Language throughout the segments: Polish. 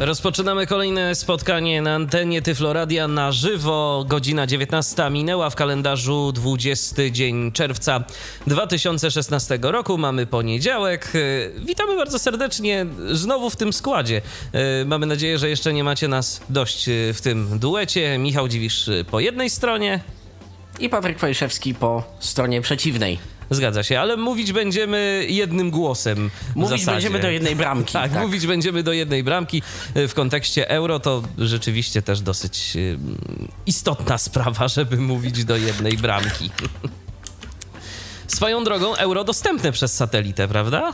Rozpoczynamy kolejne spotkanie na antenie Tyfloradia na żywo. Godzina 19 minęła w kalendarzu 20 dzień czerwca 2016 roku. Mamy poniedziałek. Witamy bardzo serdecznie znowu w tym składzie. Mamy nadzieję, że jeszcze nie macie nas dość w tym duecie. Michał Dziwisz po jednej stronie. I Patryk Wojszewski po stronie przeciwnej. Zgadza się, ale mówić będziemy jednym głosem. Mówić będziemy do jednej bramki. Tak, tak, mówić będziemy do jednej bramki. W kontekście euro to rzeczywiście też dosyć istotna sprawa, żeby mówić do jednej bramki. Swoją drogą euro dostępne przez satelitę, prawda?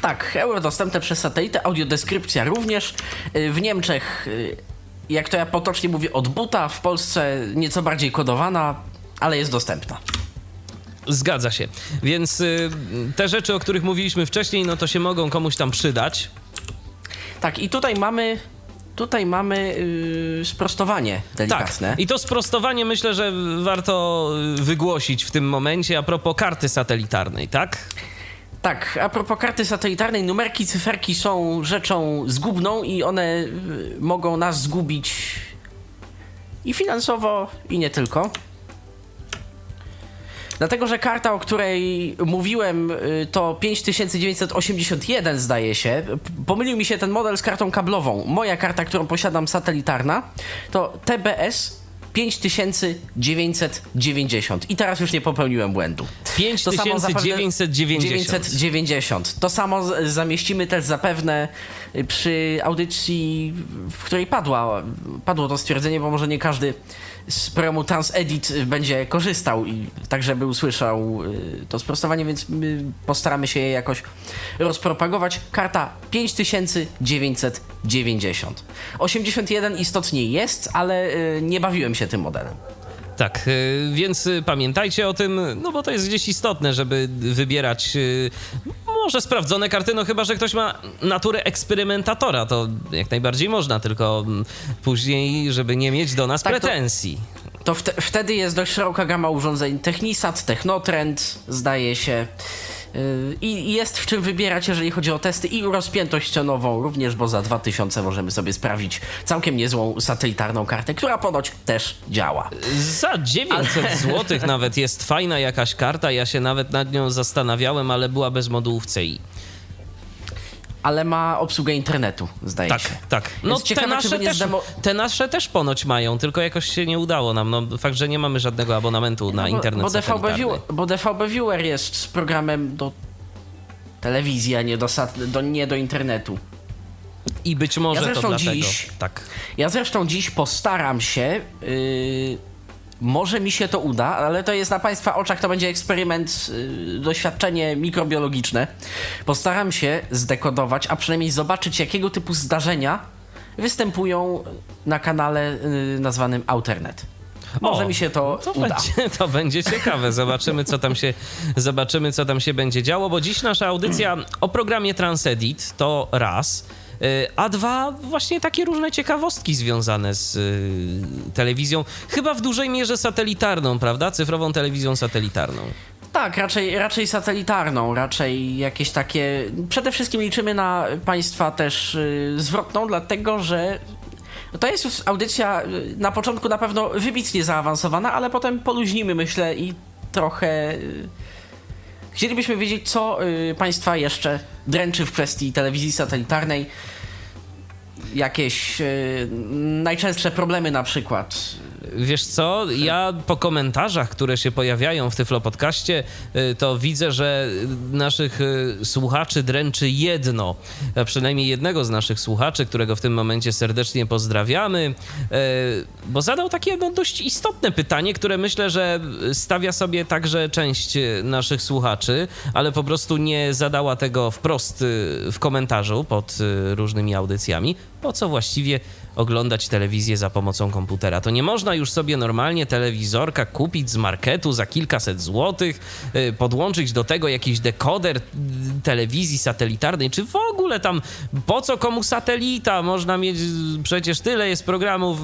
Tak, euro dostępne przez satelitę, audiodeskrypcja również. W Niemczech, jak to ja potocznie mówię, od buta, w Polsce nieco bardziej kodowana, ale jest dostępna. Zgadza się. Więc y, te rzeczy, o których mówiliśmy wcześniej, no to się mogą komuś tam przydać. Tak, i tutaj mamy tutaj mamy yy, sprostowanie delikatne. Tak. I to sprostowanie myślę, że warto wygłosić w tym momencie a propos karty satelitarnej, tak? Tak, a propos karty satelitarnej, numerki, cyferki są rzeczą zgubną i one y, mogą nas zgubić i finansowo, i nie tylko. Dlatego, że karta, o której mówiłem, to 5981 zdaje się. Pomylił mi się ten model z kartą kablową. Moja karta, którą posiadam satelitarna, to TBS 5990. I teraz już nie popełniłem błędu. 5990. To samo zamieścimy też zapewne przy audycji, w której padła, padło to stwierdzenie, bo może nie każdy z programu TransEdit będzie korzystał i tak, żeby usłyszał to sprostowanie, więc my postaramy się je jakoś rozpropagować. Karta 5990. 81 istotnie jest, ale nie bawiłem się tym modelem. Tak, więc pamiętajcie o tym, no bo to jest gdzieś istotne, żeby wybierać może sprawdzone karty, no chyba, że ktoś ma naturę eksperymentatora, to jak najbardziej można, tylko później, żeby nie mieć do nas tak, pretensji. To, to wte, wtedy jest dość szeroka gama urządzeń Technisat, Technotrend, zdaje się. I jest w czym wybierać, jeżeli chodzi o testy i rozpiętość cenową również, bo za 2000 możemy sobie sprawić całkiem niezłą satelitarną kartę, która ponoć też działa. Za 900 ale... zł nawet jest fajna jakaś karta, ja się nawet nad nią zastanawiałem, ale była bez modułów CI ale ma obsługę internetu, zdaje tak, się. Tak, No ciekawe, te, nasze też, zdemo... te nasze też ponoć mają, tylko jakoś się nie udało nam. No, fakt, że nie mamy żadnego abonamentu na no, internet bo DVB, viewer, bo DVB Viewer jest z programem do telewizji, a nie do, do, nie do internetu. I być może ja to dlatego. Dziś, tak. Ja zresztą dziś postaram się... Yy może mi się to uda, ale to jest na Państwa oczach, to będzie eksperyment, yy, doświadczenie mikrobiologiczne. Postaram się zdekodować, a przynajmniej zobaczyć, jakiego typu zdarzenia występują na kanale yy, nazwanym Outernet. Może o, mi się to, to uda. Będzie, to będzie ciekawe. Zobaczymy co, tam się, zobaczymy, co tam się będzie działo, bo dziś nasza audycja o programie Transedit to raz. Y, a dwa właśnie takie różne ciekawostki związane z y, telewizją, chyba w dużej mierze satelitarną, prawda? Cyfrową telewizją satelitarną. Tak, raczej, raczej satelitarną, raczej jakieś takie. Przede wszystkim liczymy na Państwa też y, zwrotną, dlatego że to jest już audycja na początku na pewno wybitnie zaawansowana, ale potem poluźnimy, myślę, i trochę. Chcielibyśmy wiedzieć, co Państwa jeszcze dręczy w kwestii telewizji satelitarnej. Jakieś yy, najczęstsze problemy na przykład Wiesz co, ja po komentarzach, które się pojawiają w Tyflo Podcaście, y, to widzę, że naszych y, słuchaczy dręczy jedno, a przynajmniej jednego z naszych słuchaczy, którego w tym momencie serdecznie pozdrawiamy, y, bo zadał takie no, dość istotne pytanie, które myślę, że stawia sobie także część naszych słuchaczy, ale po prostu nie zadała tego wprost w komentarzu pod różnymi audycjami. Po co właściwie oglądać telewizję za pomocą komputera. To nie można już sobie normalnie telewizorka kupić z marketu za kilkaset złotych, y, podłączyć do tego jakiś dekoder y, telewizji satelitarnej, czy w ogóle tam po co komu satelita? Można mieć przecież tyle jest programów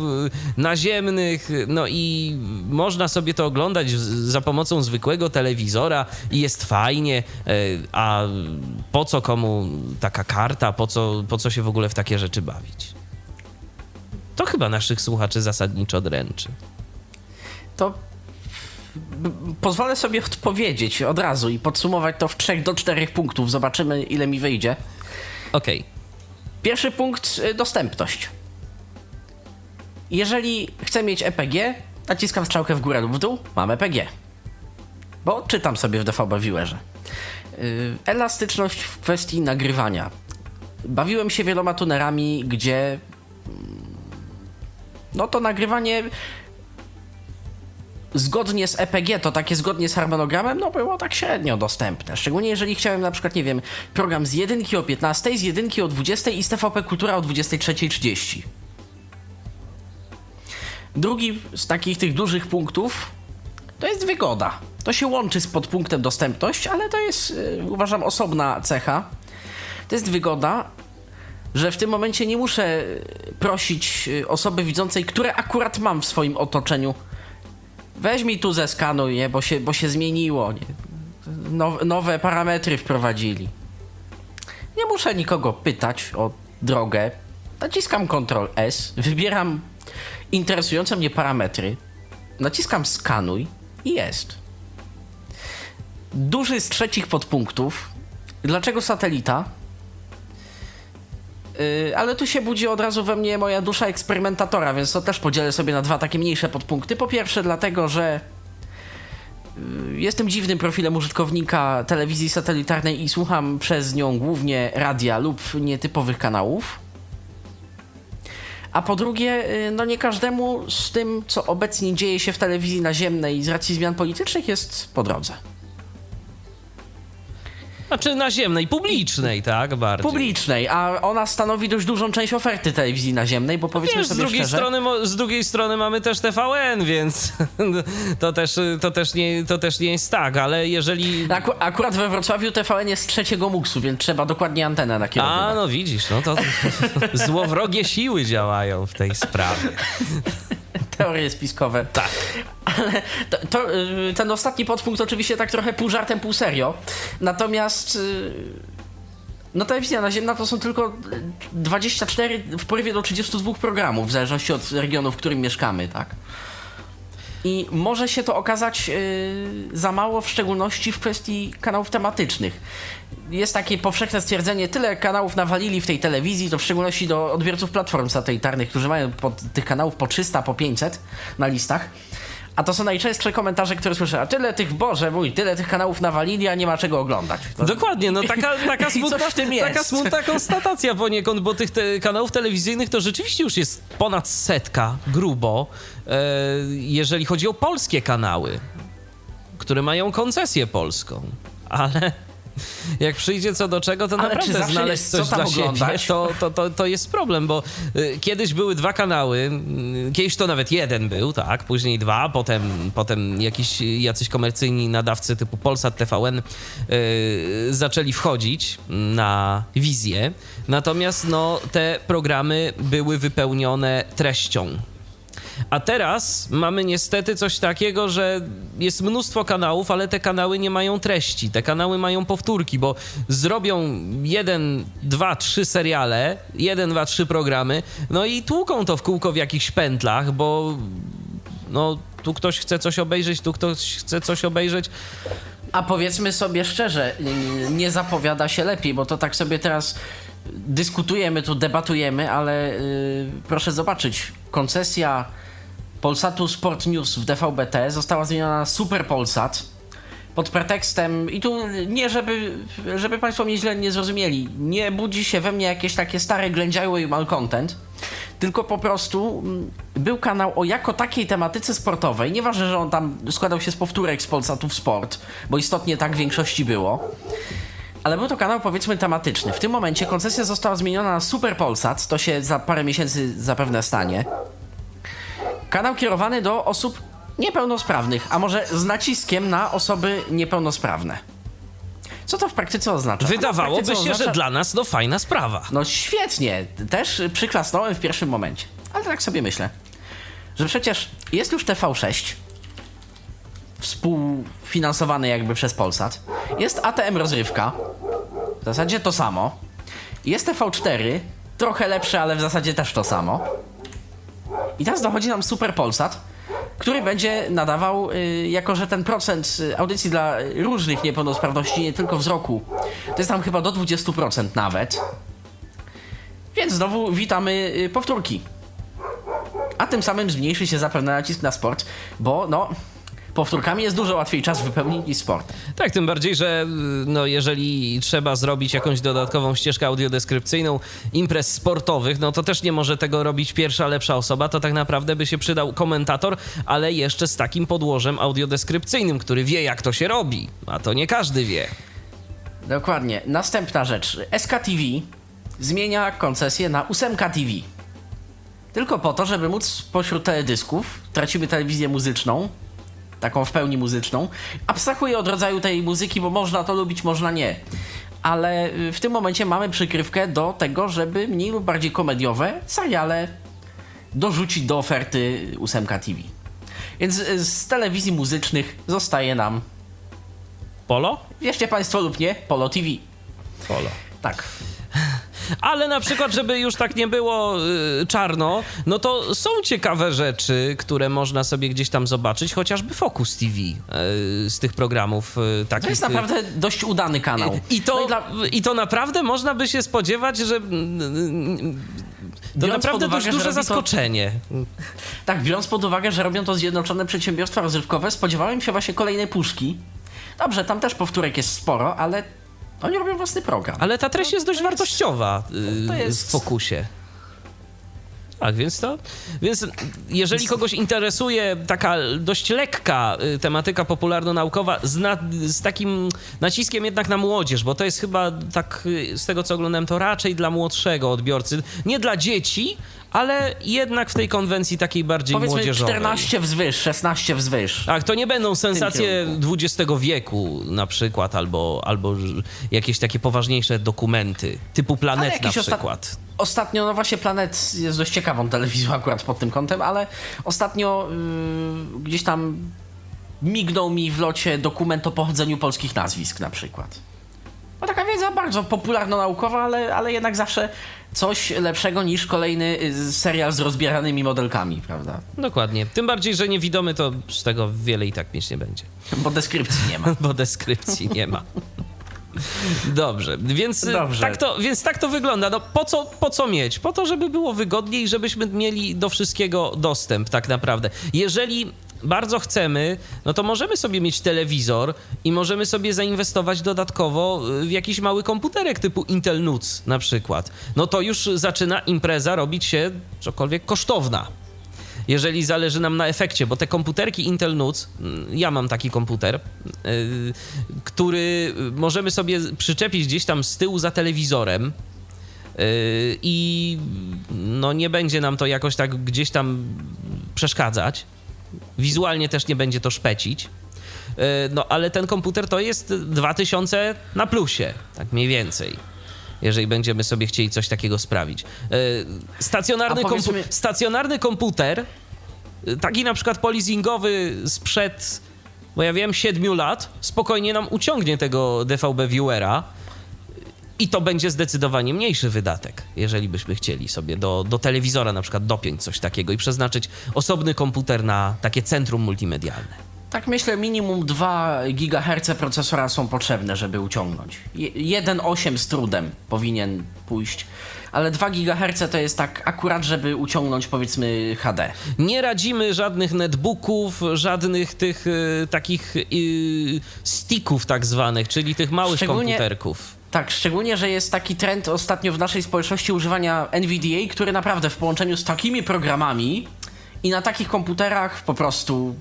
naziemnych, no i można sobie to oglądać za pomocą zwykłego telewizora i jest fajnie, a po co komu taka karta, po co, po co się w ogóle w takie rzeczy bawić? To chyba naszych słuchaczy zasadniczo dręczy. To pozwolę sobie odpowiedzieć od razu i podsumować to w 3 do 4 punktów. Zobaczymy, ile mi wyjdzie. Okej. Okay. Pierwszy punkt y, dostępność. Jeżeli chcę mieć EPG, naciskam strzałkę w górę lub w dół, mam EPG. Bo czytam sobie w DVB Viewerze. Y, elastyczność w kwestii nagrywania. Bawiłem się wieloma tunerami, gdzie mm, no to nagrywanie zgodnie z EPG, to takie zgodnie z harmonogramem, no było tak średnio dostępne. Szczególnie jeżeli chciałem na przykład, nie wiem, program z jedynki o 15, z jedynki o 20 i z TVP Kultura o 23.30. Drugi z takich tych dużych punktów to jest wygoda. To się łączy z podpunktem dostępność, ale to jest, yy, uważam, osobna cecha. To jest wygoda, że w tym momencie nie muszę prosić y, osoby widzącej, które akurat mam w swoim otoczeniu. Weź mi tu zeskanuj, nie? Bo, się, bo się zmieniło. Nie? Now, nowe parametry wprowadzili. Nie muszę nikogo pytać o drogę. Naciskam Ctrl S, wybieram interesujące mnie parametry, naciskam skanuj i jest. Duży z trzecich podpunktów. Dlaczego satelita? Yy, ale tu się budzi od razu we mnie moja dusza eksperymentatora, więc to też podzielę sobie na dwa takie mniejsze podpunkty. Po pierwsze, dlatego, że yy, jestem dziwnym profilem użytkownika telewizji satelitarnej i słucham przez nią głównie radia lub nietypowych kanałów. A po drugie, yy, no nie każdemu z tym, co obecnie dzieje się w telewizji naziemnej z racji zmian politycznych jest po drodze. Znaczy naziemnej, publicznej, tak? Bardziej. Publicznej, a ona stanowi dość dużą część oferty telewizji naziemnej, bo powiedzmy Wiesz, sobie z drugiej szczerze... Strony, z drugiej strony mamy też TVN, więc to też, to też, nie, to też nie jest tak, ale jeżeli... Aku akurat we Wrocławiu TVN jest trzeciego muksu, więc trzeba dokładnie antenę nakierować. A, no widzisz, no to złowrogie siły działają w tej sprawie. Teorie spiskowe. Tak. Ale to, to, y, ten ostatni podpunkt oczywiście tak trochę pół żartem, pół serio. Natomiast y, no telewizja naziemna to są tylko 24 w porywie do 32 programów, w zależności od regionu, w którym mieszkamy, tak? I może się to okazać yy, za mało, w szczególności w kwestii kanałów tematycznych. Jest takie powszechne stwierdzenie, tyle kanałów nawalili w tej telewizji, to w szczególności do odbiorców platform satelitarnych, którzy mają pod, tych kanałów po 300, po 500 na listach a to są najczęstsze komentarze, które słyszę. A tyle tych, Boże mój, tyle tych kanałów nawalili, a nie ma czego oglądać. To... Dokładnie, no taka, taka, smutna, taka smutna konstatacja poniekąd, bo tych te kanałów telewizyjnych to rzeczywiście już jest ponad setka, grubo, e, jeżeli chodzi o polskie kanały, które mają koncesję polską. Ale jak przyjdzie co do czego, to Ale naprawdę znaleźć coś co dla siebie, to, to, to, to jest problem, bo y, kiedyś były dwa kanały, y, kiedyś to nawet jeden był, tak, później dwa, potem, potem jakiś, jacyś komercyjni nadawcy typu Polsat, TVN y, zaczęli wchodzić na wizję, natomiast no, te programy były wypełnione treścią a teraz mamy niestety coś takiego, że jest mnóstwo kanałów, ale te kanały nie mają treści. Te kanały mają powtórki, bo zrobią jeden, dwa, trzy seriale, jeden, dwa, trzy programy, no i tłuką to w kółko w jakichś pętlach, bo no tu ktoś chce coś obejrzeć, tu ktoś chce coś obejrzeć. A powiedzmy sobie szczerze, nie zapowiada się lepiej, bo to tak sobie teraz dyskutujemy, tu debatujemy, ale yy, proszę zobaczyć, koncesja Polsatu Sport News w DVB-T została zmieniona na Super Polsat pod pretekstem, i tu nie żeby, żeby Państwo mnie źle nie zrozumieli, nie budzi się we mnie jakieś takie stare ględziały i malcontent, tylko po prostu mm, był kanał o jako takiej tematyce sportowej, nieważne, że on tam składał się z powtórek z Polsatu w Sport, bo istotnie tak w większości było, ale był to kanał powiedzmy tematyczny. W tym momencie koncesja została zmieniona na Super Polsat, to się za parę miesięcy zapewne stanie. Kanał kierowany do osób niepełnosprawnych, a może z naciskiem na osoby niepełnosprawne. Co to w praktyce oznacza? Wydawałoby praktyce się, oznacza... że dla nas to fajna sprawa. No świetnie, też przyklasnąłem w pierwszym momencie. Ale tak sobie myślę, że przecież jest już TV6, współfinansowany jakby przez Polsat, jest ATM Rozrywka, w zasadzie to samo, jest TV4, trochę lepsze, ale w zasadzie też to samo. I teraz dochodzi nam Super Polsat, który będzie nadawał, y, jako że ten procent y, audycji dla różnych niepełnosprawności, nie tylko wzroku, to jest tam chyba do 20% nawet. Więc znowu witamy y, powtórki. A tym samym zmniejszy się zapewne nacisk na sport, bo no, powtórkami jest dużo łatwiej czas wypełnić niż sport. Tak, tym bardziej, że no, jeżeli trzeba zrobić jakąś dodatkową ścieżkę audiodeskrypcyjną imprez sportowych, no to też nie może tego robić pierwsza lepsza osoba, to tak naprawdę by się przydał komentator, ale jeszcze z takim podłożem audiodeskrypcyjnym, który wie jak to się robi, a to nie każdy wie. Dokładnie. Następna rzecz. SKTV zmienia koncesję na 8K TV. Tylko po to, żeby móc pośród teledysków, tracimy telewizję muzyczną, taką w pełni muzyczną. Abstrahuję od rodzaju tej muzyki, bo można to lubić, można nie. Ale y, w tym momencie mamy przykrywkę do tego, żeby mniej lub bardziej komediowe seriale dorzucić do oferty 8K TV. Więc y, z telewizji muzycznych zostaje nam, Polo? wierzcie Państwo lub nie, Polo TV. Polo. Tak. Ale na przykład, żeby już tak nie było y, czarno, no to są ciekawe rzeczy, które można sobie gdzieś tam zobaczyć, chociażby Focus TV y, z tych programów y, takich. To jest naprawdę dość udany kanał. I to, No i dla- I to naprawdę można by się spodziewać, że. To Biorąc naprawdę uwagę, dość że duże robi to- zaskoczenie. Tak, biorąc pod uwagę, że robią to zjednoczone przedsiębiorstwa rozrywkowe, spodziewałem się właśnie kolejnej puszki. Dobrze, tam też powtórek jest sporo, ale oni robią własny program. Ale ta treść jest dość wartościowa y, to jest- w fokusie. Tak, więc to. Więc jeżeli kogoś interesuje taka dość lekka y, tematyka popularno-naukowa z, na, z takim naciskiem jednak na młodzież, bo to jest chyba tak y, z tego co oglądałem, to raczej dla młodszego odbiorcy. Nie dla dzieci, ale jednak w tej konwencji takiej bardziej Powiedzmy młodzieżowej. 14 wzwyż, 16 wzwyż. Tak, to nie będą sensacje XX wieku na przykład, albo, albo jakieś takie poważniejsze dokumenty, typu Planet na przykład. Ostatnio, no właśnie Planet jest dość ciekawą telewizją akurat pod tym kątem, ale ostatnio yy, gdzieś tam mignął mi w locie dokument o pochodzeniu polskich nazwisk na przykład. No taka wiedza bardzo popularno-naukowa, ale, ale jednak zawsze coś lepszego niż kolejny y, serial z rozbieranymi modelkami, prawda? Dokładnie. Tym bardziej, że niewidomy to z tego wiele i tak mieć nie będzie, Bo deskrypcji nie ma. bo deskrypcji nie ma. Dobrze, więc, Dobrze. Tak to, więc tak to wygląda. No po co, po co mieć? Po to, żeby było wygodniej i żebyśmy mieli do wszystkiego dostęp tak naprawdę. Jeżeli bardzo chcemy, no to możemy sobie mieć telewizor i możemy sobie zainwestować dodatkowo w jakiś mały komputerek typu Intel NUC na przykład. No to już zaczyna impreza robić się cokolwiek kosztowna jeżeli zależy nam na efekcie, bo te komputerki Intel NUC, mm, ja mam taki komputer, yy, który możemy sobie przyczepić gdzieś tam z tyłu za telewizorem. yy, I no nie będzie nam to jakoś tak gdzieś tam przeszkadzać. Wizualnie też nie będzie to szpecić. Yy, No ale ten komputer to jest 2000 na plusie, tak mniej więcej jeżeli będziemy sobie chcieli coś takiego sprawić. Yy, Stacjonarny, kompu- mi- stacjonarny komputer, yy, taki na przykład polizingowy sprzed, bo ja wiem, 7 lat, spokojnie nam uciągnie tego DVB Viewera. I to będzie zdecydowanie mniejszy wydatek, jeżeli byśmy chcieli sobie do, do telewizora na przykład dopiąć coś takiego i przeznaczyć osobny komputer na takie centrum multimedialne. Tak myślę, minimum 2 GHz procesora są potrzebne, żeby uciągnąć. Je- 1,8 z trudem powinien pójść, ale 2 GHz to jest tak akurat, żeby uciągnąć powiedzmy HD. Nie radzimy żadnych netbooków, żadnych tych y, takich y, sticków tak zwanych, czyli tych małych komputerków. Tak, szczególnie, że jest taki trend ostatnio w naszej społeczności używania NVDA, który naprawdę w połączeniu z takimi programami i na takich komputerach po prostu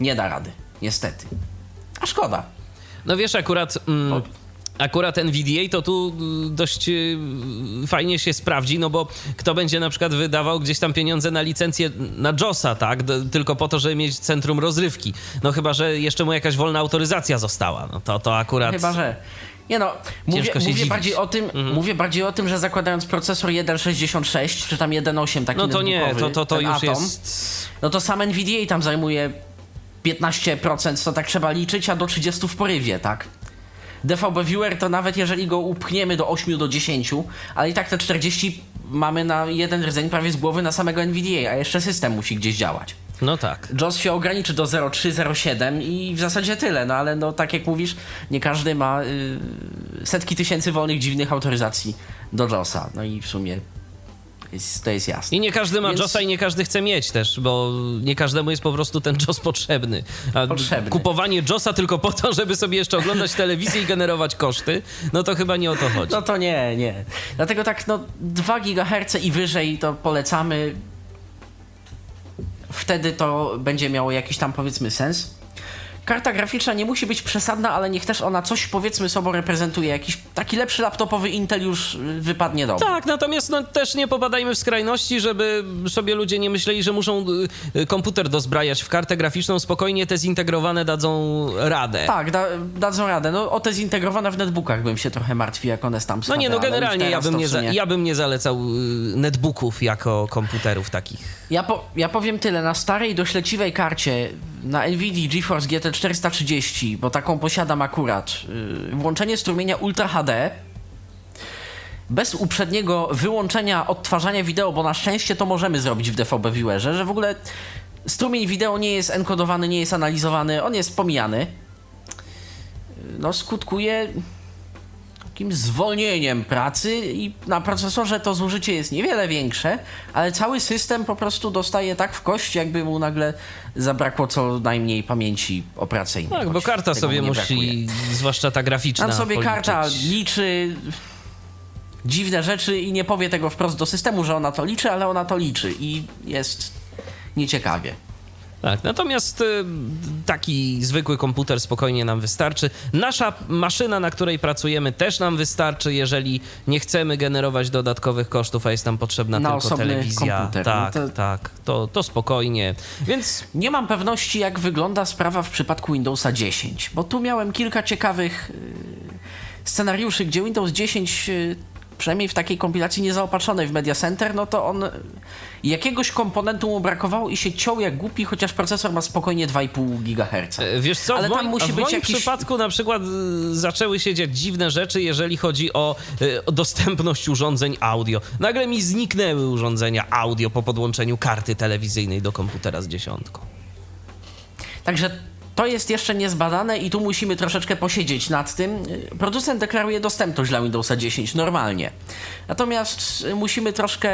nie da rady. Niestety. A szkoda. No wiesz, akurat mm, akurat NVDA to tu y, dość y, fajnie się sprawdzi, no bo kto będzie na przykład wydawał gdzieś tam pieniądze na licencję na JOSa, tak? D tylko po to, żeby mieć centrum rozrywki. No chyba, że jeszcze mu jakaś wolna autoryzacja została. No to, to akurat... Chyba, że... Nie no, mówię, mówię bardziej o tym, mhm. mówię bardziej o tym, że zakładając procesor 1.66 czy tam 1.8 taki No to nie, to, to, to już Atom, jest... No to sam NVDA tam zajmuje 15%, to tak trzeba liczyć, a do 30 w porywie, tak? DVB Viewer to nawet jeżeli go upchniemy do 8 do 10, ale i tak te 40 mamy na jeden rdzeń prawie z głowy na samego NVDA, a jeszcze system musi gdzieś działać. No tak. JOS się ograniczy do 0,3, 0,7 i w zasadzie tyle, no ale no tak jak mówisz, nie każdy ma y, setki tysięcy wolnych, dziwnych autoryzacji do JOSa. No i w sumie jest, to jest jasne. I nie każdy ma Więc... JOSa i nie każdy chce mieć też, bo nie każdemu jest po prostu ten JOS potrzebny. A potrzebny. Kupowanie JOSa tylko po to, żeby sobie jeszcze oglądać telewizję i generować koszty, no to chyba nie o to chodzi. No to nie, nie. Dlatego tak, no 2 GHz i wyżej to polecamy. Wtedy to będzie miało jakiś tam powiedzmy sens karta graficzna nie musi być przesadna, ale niech też ona coś powiedzmy sobą reprezentuje. Jakiś taki lepszy laptopowy Intel już y, wypadnie dobrze. Tak, natomiast no, też nie popadajmy w skrajności, żeby sobie ludzie nie myśleli, że muszą y, y, komputer dozbrajać w kartę graficzną. Spokojnie te zintegrowane dadzą radę. Tak, da, dadzą radę. No o te zintegrowane w netbookach bym się trochę martwił, jak one tam No nie, no generalnie ja bym nie, za, ja bym nie zalecał netbooków jako komputerów takich. Ja, po, ja powiem tyle, na starej dośleciwej karcie na NVIDIA GeForce GT 430, bo taką posiadam akurat, y, włączenie strumienia Ultra HD bez uprzedniego wyłączenia odtwarzania wideo, bo na szczęście to możemy zrobić w DVB Viewerze, że w ogóle strumień wideo nie jest enkodowany, nie jest analizowany, on jest pomijany. No skutkuje takim zwolnieniem pracy i na procesorze to zużycie jest niewiele większe, ale cały system po prostu dostaje tak w kość, jakby mu nagle zabrakło co najmniej pamięci operacyjnej. Tak, bo karta sobie musi, zwłaszcza ta graficzna. Tam sobie policzyć. karta liczy dziwne rzeczy i nie powie tego wprost do systemu, że ona to liczy, ale ona to liczy i jest nieciekawie. Tak, natomiast y, taki zwykły komputer spokojnie nam wystarczy. Nasza maszyna, na której pracujemy, też nam wystarczy, jeżeli nie chcemy generować dodatkowych kosztów, a jest nam potrzebna na tylko telewizja. Komputer. Tak, no to... tak, to, to spokojnie. Więc nie mam pewności, jak wygląda sprawa w przypadku Windowsa 10, bo tu miałem kilka ciekawych y, scenariuszy, gdzie Windows 10 przynajmniej w takiej kompilacji niezaopatrzonej w Media Center, no to on jakiegoś komponentu mu brakowało i się ciął jak głupi, chociaż procesor ma spokojnie 2,5 GHz. E, wiesz co, Ale w moim, musi w być moim jakiś... przypadku na przykład e, zaczęły się dziać dziwne rzeczy, jeżeli chodzi o, e, o dostępność urządzeń audio. Nagle mi zniknęły urządzenia audio po podłączeniu karty telewizyjnej do komputera z dziesiątką. Także to jest jeszcze niezbadane i tu musimy troszeczkę posiedzieć nad tym. Producent deklaruje dostępność dla Windowsa 10 normalnie. Natomiast musimy troszkę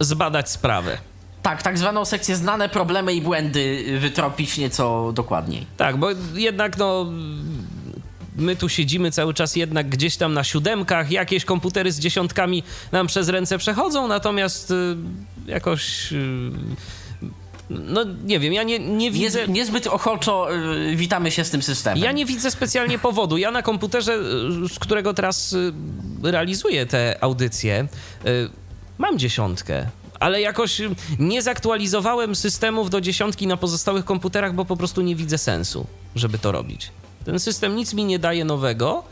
zbadać sprawę. Tak, tak zwaną sekcję znane problemy i błędy wytropić nieco dokładniej. Tak, bo jednak no my tu siedzimy cały czas jednak gdzieś tam na siódemkach, jakieś komputery z dziesiątkami nam przez ręce przechodzą, natomiast y, jakoś y, no nie wiem, ja nie, nie widzę... Nie, niezbyt ochoczo y, witamy się z tym systemem. Ja nie widzę specjalnie powodu. Ja na komputerze, y, z którego teraz y, realizuję te audycje, mam dziesiątkę. Ale jakoś nie zaktualizowałem systemów do dziesiątki na pozostałych komputerach, bo po prostu nie widzę sensu, żeby to robić. Ten system nic mi nie daje nowego,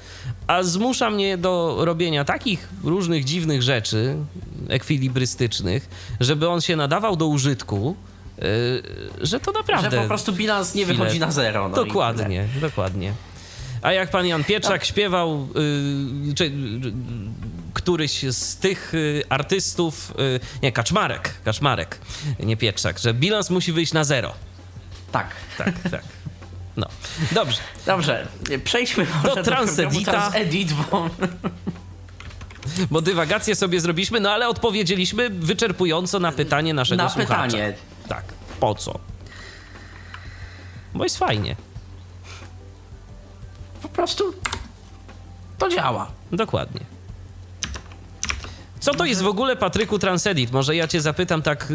a zmusza mnie do robienia takich różnych dziwnych rzeczy ekwilibrystycznych, żeby on się nadawał do użytku, że to naprawdę. Że po prostu bilans nie wychodzi na zero. No dokładnie, dokładnie. A jak pan Jan Pietrzak no. śpiewał, yy, czy, yy, któryś z tych yy, artystów, yy, nie, Kaczmarek, Kaczmarek, nie Pietrzak, że bilans musi wyjść na zero. Tak. Tak, tak. No, dobrze. Dobrze, przejdźmy do Transedita. Transedit, bo... Bo dywagację sobie zrobiliśmy, no ale odpowiedzieliśmy wyczerpująco na pytanie naszego na słuchacza. Na pytanie. Tak. Po co? Bo jest fajnie. Po prostu to działa. Dokładnie. Co to jest w ogóle, Patryku, Transedit? Może ja cię zapytam tak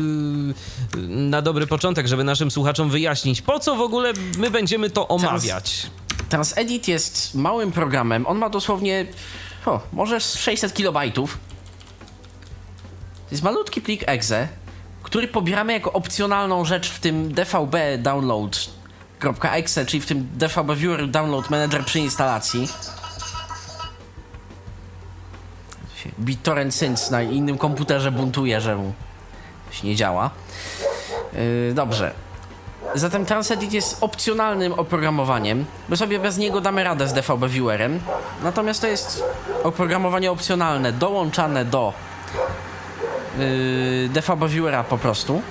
yy, na dobry początek, żeby naszym słuchaczom wyjaśnić, po co w ogóle my będziemy to omawiać? TransEdit jest małym programem. On ma dosłownie, o, może 600 kilobajtów. To jest malutki plik exe, który pobieramy jako opcjonalną rzecz w tym dvb download.exe, czyli w tym dvb viewer download manager przy instalacji. BitTorrent Sync na innym komputerze buntuje, że mu się nie działa. Yy, dobrze. Zatem TransEdit jest opcjonalnym oprogramowaniem. My sobie bez niego damy radę z DVB Viewerem. Natomiast to jest oprogramowanie opcjonalne, dołączane do yy, DVB Viewera po prostu.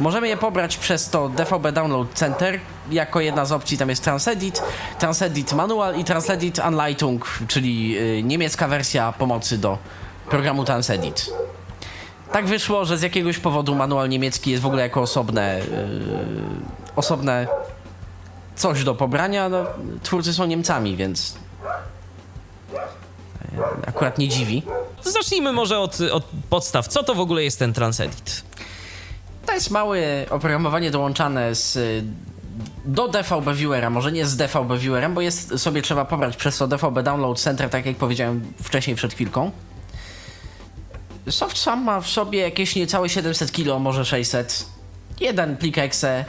Możemy je pobrać przez to DVB Download Center. Jako jedna z opcji tam jest TransEdit, TransEdit Manual i TransEdit Anleitung, czyli yy, niemiecka wersja pomocy do programu TransEdit. Tak wyszło, że z jakiegoś powodu manual niemiecki jest w ogóle jako osobne, yy, osobne coś do pobrania. No, twórcy są Niemcami, więc akurat nie dziwi. Zacznijmy może od, od podstaw. Co to w ogóle jest ten TransEdit? To jest małe oprogramowanie dołączane z, do DVB Viewera, może nie z DVB Viewerem, bo jest sobie trzeba pobrać przez to DVB Download Center, tak jak powiedziałem wcześniej przed chwilką. Soft sam ma w sobie jakieś niecałe 700 kilo, może 600. Jeden plik exe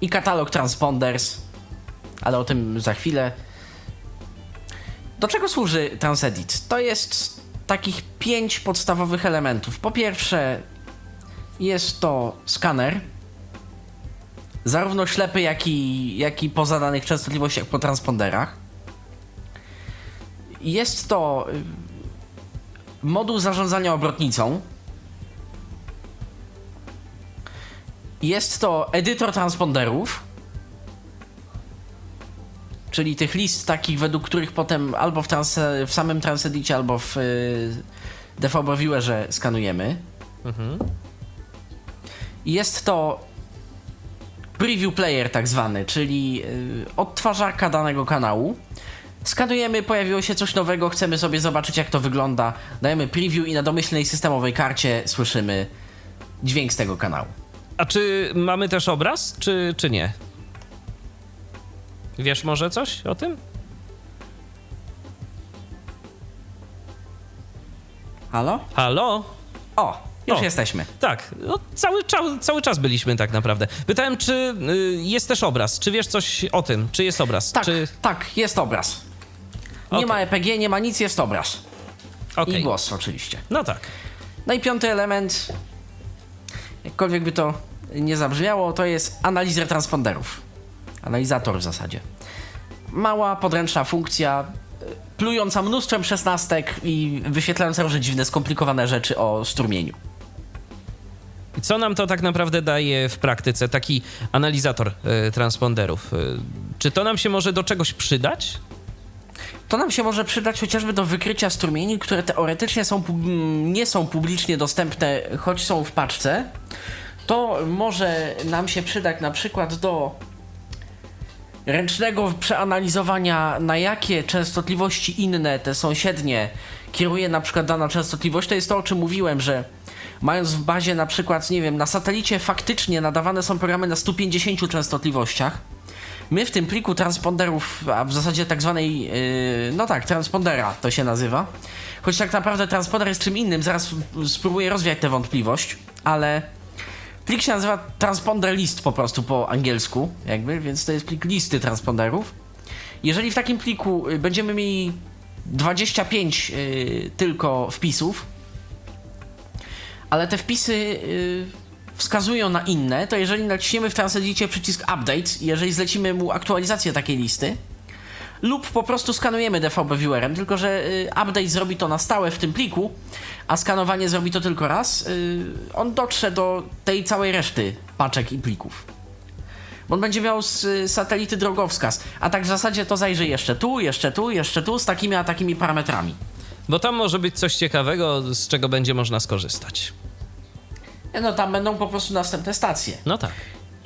i katalog transponders, ale o tym za chwilę. Do czego służy TransEdit? To jest takich pięć podstawowych elementów. Po pierwsze, jest to skaner, zarówno ślepy, jak i, jak i po zadanych częstotliwościach po transponderach. Jest to moduł zarządzania obrotnicą. Jest to edytor transponderów, czyli tych list takich, według których potem albo w, trans, w samym Transedicie, albo w y, DVB Viewerze skanujemy. Mhm. Jest to preview player tak zwany, czyli y, odtwarzarka danego kanału. Skanujemy, pojawiło się coś nowego, chcemy sobie zobaczyć jak to wygląda. Dajemy preview i na domyślnej systemowej karcie słyszymy dźwięk z tego kanału. A czy mamy też obraz, czy, czy nie? Wiesz może coś o tym? Halo? Halo? O, już O. jesteśmy. Tak, no, cały, czas, cały czas byliśmy tak naprawdę. Pytałem, czy y, jest też obraz. Czy wiesz coś o tym? Czy jest obraz? Tak, Czy... tak, jest obraz. Nie Okej. ma EPG, nie ma nic, jest obraz. Okej. I głos oczywiście. No tak. No i piąty element, jakkolwiek by to nie zabrzmiało, to jest analizer transponderów. Analizator w zasadzie. Mała, podręczna funkcja, y, plująca mnóstwem szesnastek i wyświetlająca różne dziwne, skomplikowane rzeczy o strumieniu. Co nam to tak naprawdę daje w praktyce, taki analizator y, transponderów? Y, czy to nam się może do czegoś przydać? To nam się może przydać chociażby do wykrycia strumieni, które teoretycznie są, nie są publicznie dostępne, choć są w paczce. To może nam się przydać na przykład do ręcznego przeanalizowania, na jakie częstotliwości inne, te sąsiednie, kieruje na przykład dana częstotliwość. To jest to, o czym mówiłem, że mając w bazie na przykład, nie wiem, na satelicie faktycznie nadawane są programy na 150 częstotliwościach, My w tym pliku transponderów, a w zasadzie tak zwanej, yy, no tak, transpondera to się nazywa, choć tak naprawdę transponder jest czym innym, zaraz spróbuję rozwiać tę wątpliwość, ale plik się nazywa transponder list po prostu po angielsku, jakby, więc to jest plik listy transponderów. Jeżeli w takim pliku y, będziemy mieli 25 yy, tylko wpisów, ale te wpisy yy, wskazują na inne, to jeżeli naciśniemy w Transedicie przycisk Update, jeżeli zlecimy mu aktualizację takiej listy, lub po prostu skanujemy DVB Viewerem, tylko że y, update zrobi to na stałe w tym pliku, a skanowanie zrobi to tylko raz, y, on dotrze do tej całej reszty paczek i plików. On będzie miał z y, satelity drogowskaz, a tak w zasadzie to zajrzy jeszcze tu, jeszcze tu, jeszcze tu, z takimi a takimi parametrami. Bo tam może być coś ciekawego, z czego będzie można skorzystać. No tam będą po prostu następne stacje. No tak.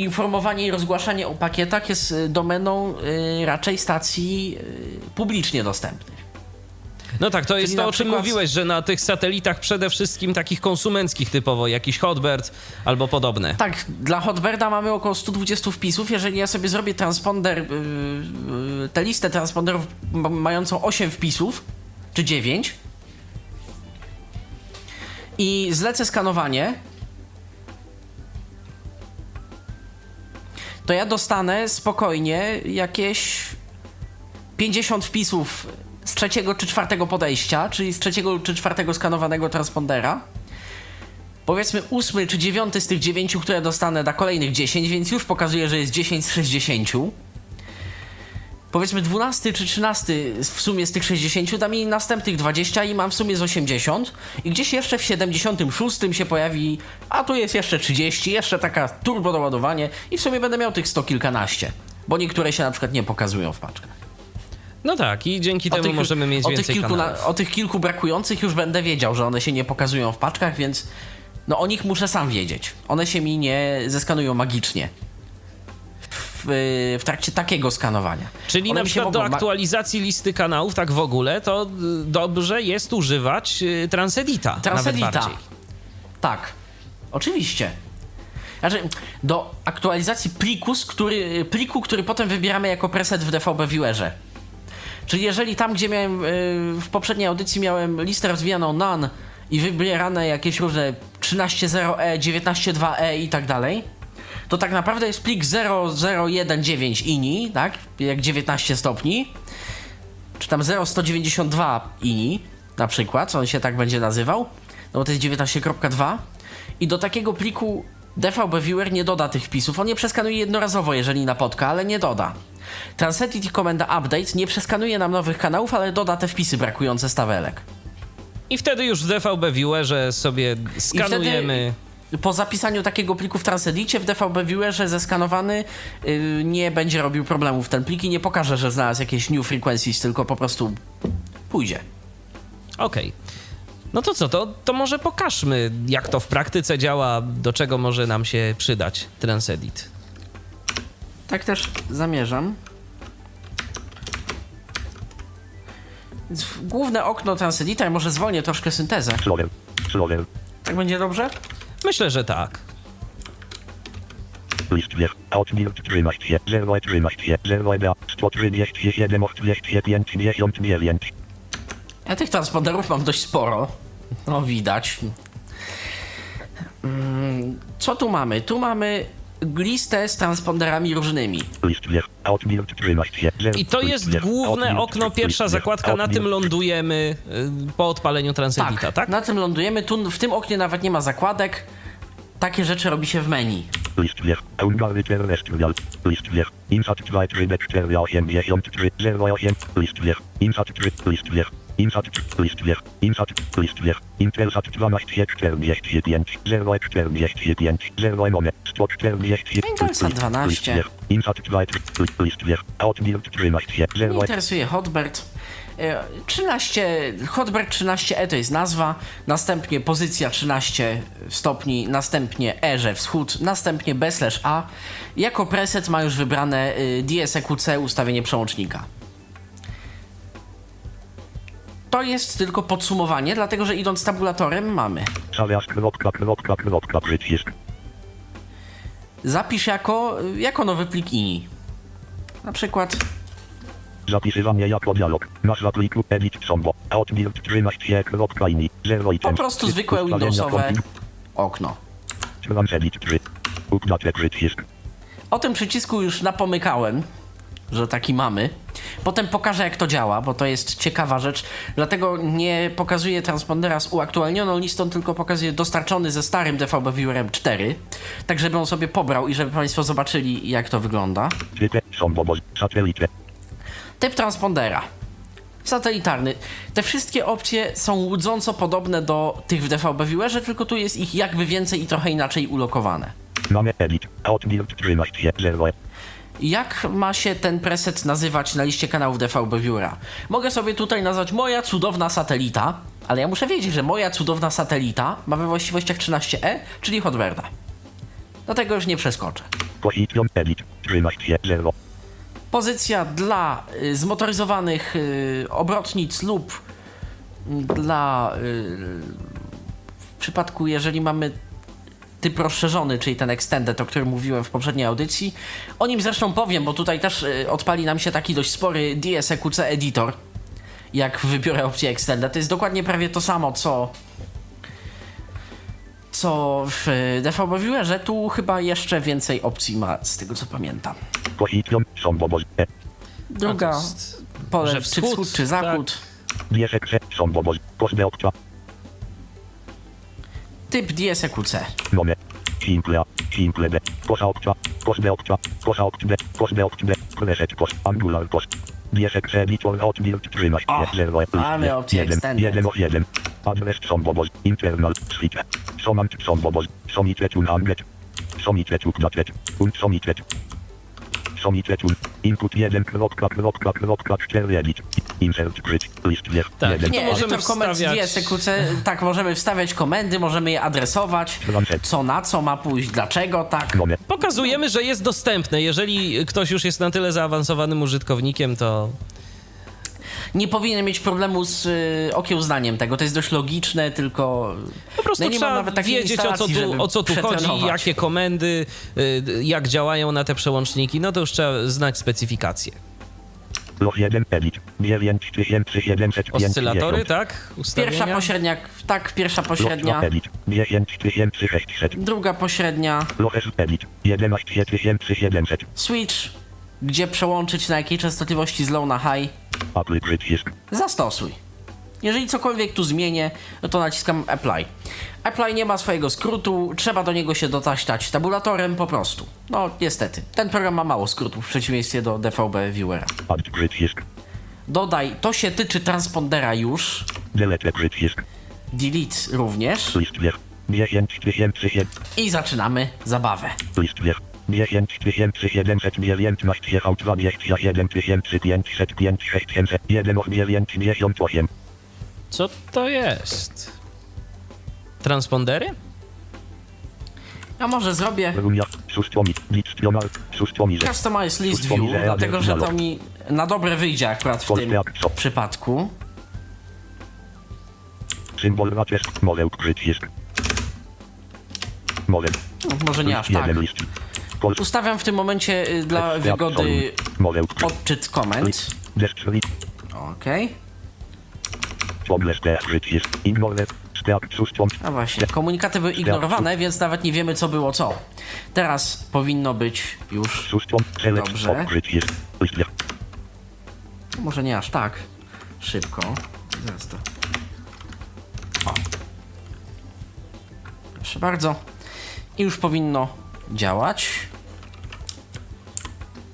Informowanie i rozgłaszanie o pakietach jest y, domeną y, raczej stacji y, publicznie dostępnych. No tak, to jest Czyli to, na o czym przykład- mówiłeś, że na tych satelitach przede wszystkim takich konsumenckich typowo, jakiś Hotbird albo podobne. Tak, dla Hotbirda mamy około 120 wpisów. Jeżeli ja sobie zrobię transponder, yy, yy, tę listę transponderów ma- mającą 8 wpisów, czy 9 i zlecę skanowanie, to ja dostanę spokojnie jakieś 50 wpisów z trzeciego czy czwartego podejścia, czyli z trzeciego czy czwartego skanowanego transpondera powiedzmy ósmy czy dziewiąty z tych dziewięciu, które dostanę da kolejnych 10, więc już pokazuje, że jest 10 z 60. Powiedzmy 12 czy 13 w sumie z tych 60 da mi następnych 20 i mam w sumie z 80 i gdzieś jeszcze w 76 się pojawi, a tu jest jeszcze 30, jeszcze taka turbo doładowanie i w sumie będę miał tych 100 kilkanaście, bo niektóre się na przykład nie pokazują w paczkach. No tak, i dzięki temu możemy mieć o więcej tych, kilku kanałów. o tych kilku brakujących już będę wiedział, że one się nie pokazują w paczkach, więc no o nich muszę sam wiedzieć. One się mi nie zeskanują magicznie. W, w trakcie takiego skanowania. Czyli One na przykład do mogą ma- aktualizacji listy kanałów, tak w ogóle, to y, dobrze jest używać y, Transedita. Transedita. Tak, oczywiście. Znaczy, do aktualizacji pliku, z który, pliku, który potem wybieramy jako preset w DVB Viewerze. Czyli jeżeli tam, gdzie miałem y, w poprzedniej audycji miałem listę rozwijaną NaN i wybierane jakieś różne 13.0e, 19.2e i tak dalej, to tak naprawdę jest plik 0019 ini, tak? Jak 19 stopni, czy tam 0192 ini, na przykład, on się tak będzie nazywał, no bo to jest 19.2 i do takiego pliku DVB Viewer nie doda tych wpisów. On je przeskanuje jednorazowo, jeżeli napotka, ale nie doda. Transedit i komenda update nie przeskanuje nam nowych kanałów, ale doda te wpisy brakujące z tabelek. I wtedy już w DVB Viewerze sobie skanujemy. Po zapisaniu takiego pliku w Transedicie w DVB Viewerze zeskanowany yy, nie będzie robił problemów ten plik i nie pokaże, że znalazł jakieś new frequencies, tylko po prostu pójdzie. Okej. No to co, to, to może pokażmy, jak to w praktyce działa, do czego może nam się przydać Transedit. Tak też zamierzam. Główne okno Transedita, może zwolnię troszkę syntezę. Tak będzie dobrze? Myślę, że tak. List wiech. Outbild 13. 0 13. 0 da. 137 59 Ja tych transponderów mam dość sporo. No widać. Mm, Co tu mamy? Tu mamy listę z transponderami różnymi. List wiech. Outbild 13. 0 I to jest główne okno, pierwsza 13. zakładka, na tym lądujemy y, po odpaleniu Transedita, tak? na tym lądujemy. Tu w tym oknie nawet nie ma zakładek. Takie rzeczy robi się w menu. List terrestrial. Insat 2 3 4 83 08. List wiech. Insat 3. List wiech. Insat 3. List wiech. Insat. List wiech. Intelsat 12 45 0 45 0 moment 140. Intelsat 12. List wiech. Insat 2 3. List wiech. Outbild 13 Mnie 0 interesuje Hotbird. E, 13, Hotbird 13E to jest nazwa, następnie pozycja 13 stopni, następnie E, że wschód, następnie B slash A. Jako preset ma już wybrane y, DSEQC ustawienie przełącznika. To jest tylko podsumowanie, dlatego że idąc tabulatorem mamy przycisk. zapisz jako, jako nowy plik INI. Na przykład Zapisywanie jako dialog. Nazwa pliku edit combo. Outbuild 13 kropka ini. 0 i po prostu zwykłe Windowsowe okno. Transedit 3. Update przycisk. O tym przycisku już napomykałem, że taki mamy. Potem pokażę, jak to działa, bo to jest ciekawa rzecz. Dlatego nie pokazuję transpondera z uaktualnioną listą, tylko pokazuję dostarczony ze starym DVB Viewerem 4. Tak, żeby on sobie pobrał i żeby Państwo zobaczyli, jak to wygląda. Typ transpondera. Satelitarny. Te wszystkie opcje są łudząco podobne do tych w DVB Viewerze, tylko tu jest ich jakby więcej i trochę inaczej ulokowane. Mamy edit. Outbuild 13 0. Jak ma się ten preset nazywać na liście kanałów DVB Viewera? Mogę sobie tutaj nazwać moja cudowna satelita, ale ja muszę wiedzieć, że moja cudowna satelita ma we właściwościach 13E, czyli Hotbirda. Dlatego już nie przeskoczę. Position edit 13 0. Pozycja dla y, zmotoryzowanych y, obrotnic lub dla. y, w przypadku, jeżeli mamy typ rozszerzony, czyli ten extended, o którym mówiłem w poprzedniej audycji. O nim zresztą powiem, bo tutaj też y, odpali nam się taki dość spory DSEQC editor. Jak wybiorę opcję extended. To jest dokładnie prawie to samo, co co w DVB Viewerze. Tu chyba jeszcze więcej opcji ma, z tego co pamiętam. E, Druga, pole, czy wschód, czy zachód. bierze, Typ DSEQC. nome, simple, simple b, kosa obca, kosme obca, kosa obc b, kosme obc b, preset kos, angular kos, bierze, krze, liczor, hot build, 13, O, 0, mamy opcję 1, extended. 1 of 1, adres są bobos, internal, switch, somant są bobos, somitrecun anglet, somitrecuk natret, und somitret, somitrecun, input 1, kropka, kropka, kropka, 4 edit, insert grid, list wierch, Tak. 1, Nie, możemy możemy komend z wstawiać- DSEQC, tak, możemy wstawiać komendy, możemy je adresować, co na co ma pójść, dlaczego tak. Pokazujemy, że jest dostępne. Jeżeli ktoś już jest na tyle zaawansowanym użytkownikiem, to Nie powinien mieć problemu z y, okiełznaniem tego, to jest dość logiczne, tylko... po prostu No nie trzeba nawet takiej wiedzieć, o co tu, o co tu chodzi, jakie komendy, y, jak działają na te przełączniki. No to już trzeba znać specyfikację. los 1, edit, 9750, Oscylatory, tak? Ustawienia? Pierwsza pośrednia, tak, pierwsza pośrednia, 2, edit, 10600, druga pośrednia, edit, 11700, switch, gdzie przełączyć na jakiej częstotliwości z low na high, Apple przycisk, zastosuj. Jeżeli cokolwiek tu zmienię, to naciskam apply. Apply nie ma swojego skrótu, trzeba do niego się dotaśtać tabulatorem po prostu. No niestety, ten program ma mało skrótów w przeciwieństwie do DVB Viewera. add przycisk, Dodaj, to się tyczy transpondera już, delete przycisk, delete również list wierch, 10700, i zaczynamy zabawę. list wierch, 10719 jechał 27505 600, 1 of 98, Co to jest? Transpondery? A może zrobię Customize List View, ja dlatego że to mi na dobre wyjdzie akurat w tym przypadku. symbol raczesz, model przycisk, model, No, może nie aż tak. Ustawiam w tym momencie y, dla wygody odczyt komend. sustwom, A właśnie, komunikaty były ignorowane, więc nawet nie wiemy co było co. Teraz powinno być już, Dobrze. wierch, może nie aż tak szybko. Zaraz to. O. Proszę bardzo. I już powinno działać.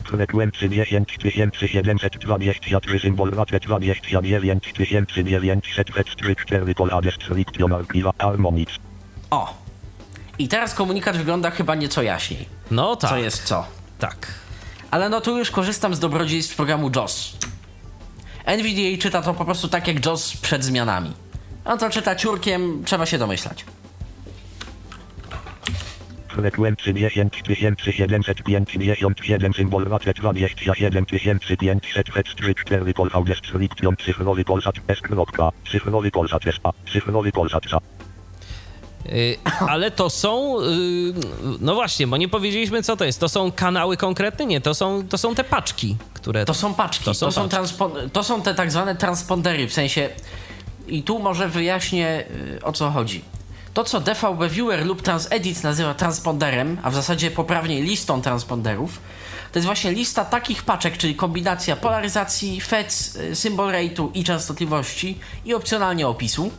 Frekwencji 10723 symbol raczej 29934 polade striction archiva harmonic. O! I teraz komunikat wygląda chyba nieco jaśniej. No tak. Co jest co. Tak. Ale no tu już korzystam z dobrodziejstw programu JOS. NVDA czyta to po prostu tak jak JOS przed zmianami. A to czyta ciurkiem, trzeba się domyślać. Frekwencji 10757 symbol raczej 27534 polade striction cyfrowy polsat s. Cyfrowy polsat s.a. Cyfrowy polsat s.a. Y, ale to są. y, no właśnie, bo nie powiedzieliśmy, co to jest. To są kanały konkretne? Nie, to są, to są te paczki, które. To są paczki, To to są są, paczki. transpo- to są te tak zwane transpondery, w sensie... I tu może wyjaśnię y, o co chodzi. To, co DVB Viewer lub TransEdit nazywa transponderem, a w zasadzie poprawniej listą transponderów, to jest właśnie lista takich paczek, czyli kombinacja polaryzacji, FEC, y, symbol rate'u i częstotliwości i opcjonalnie opisu,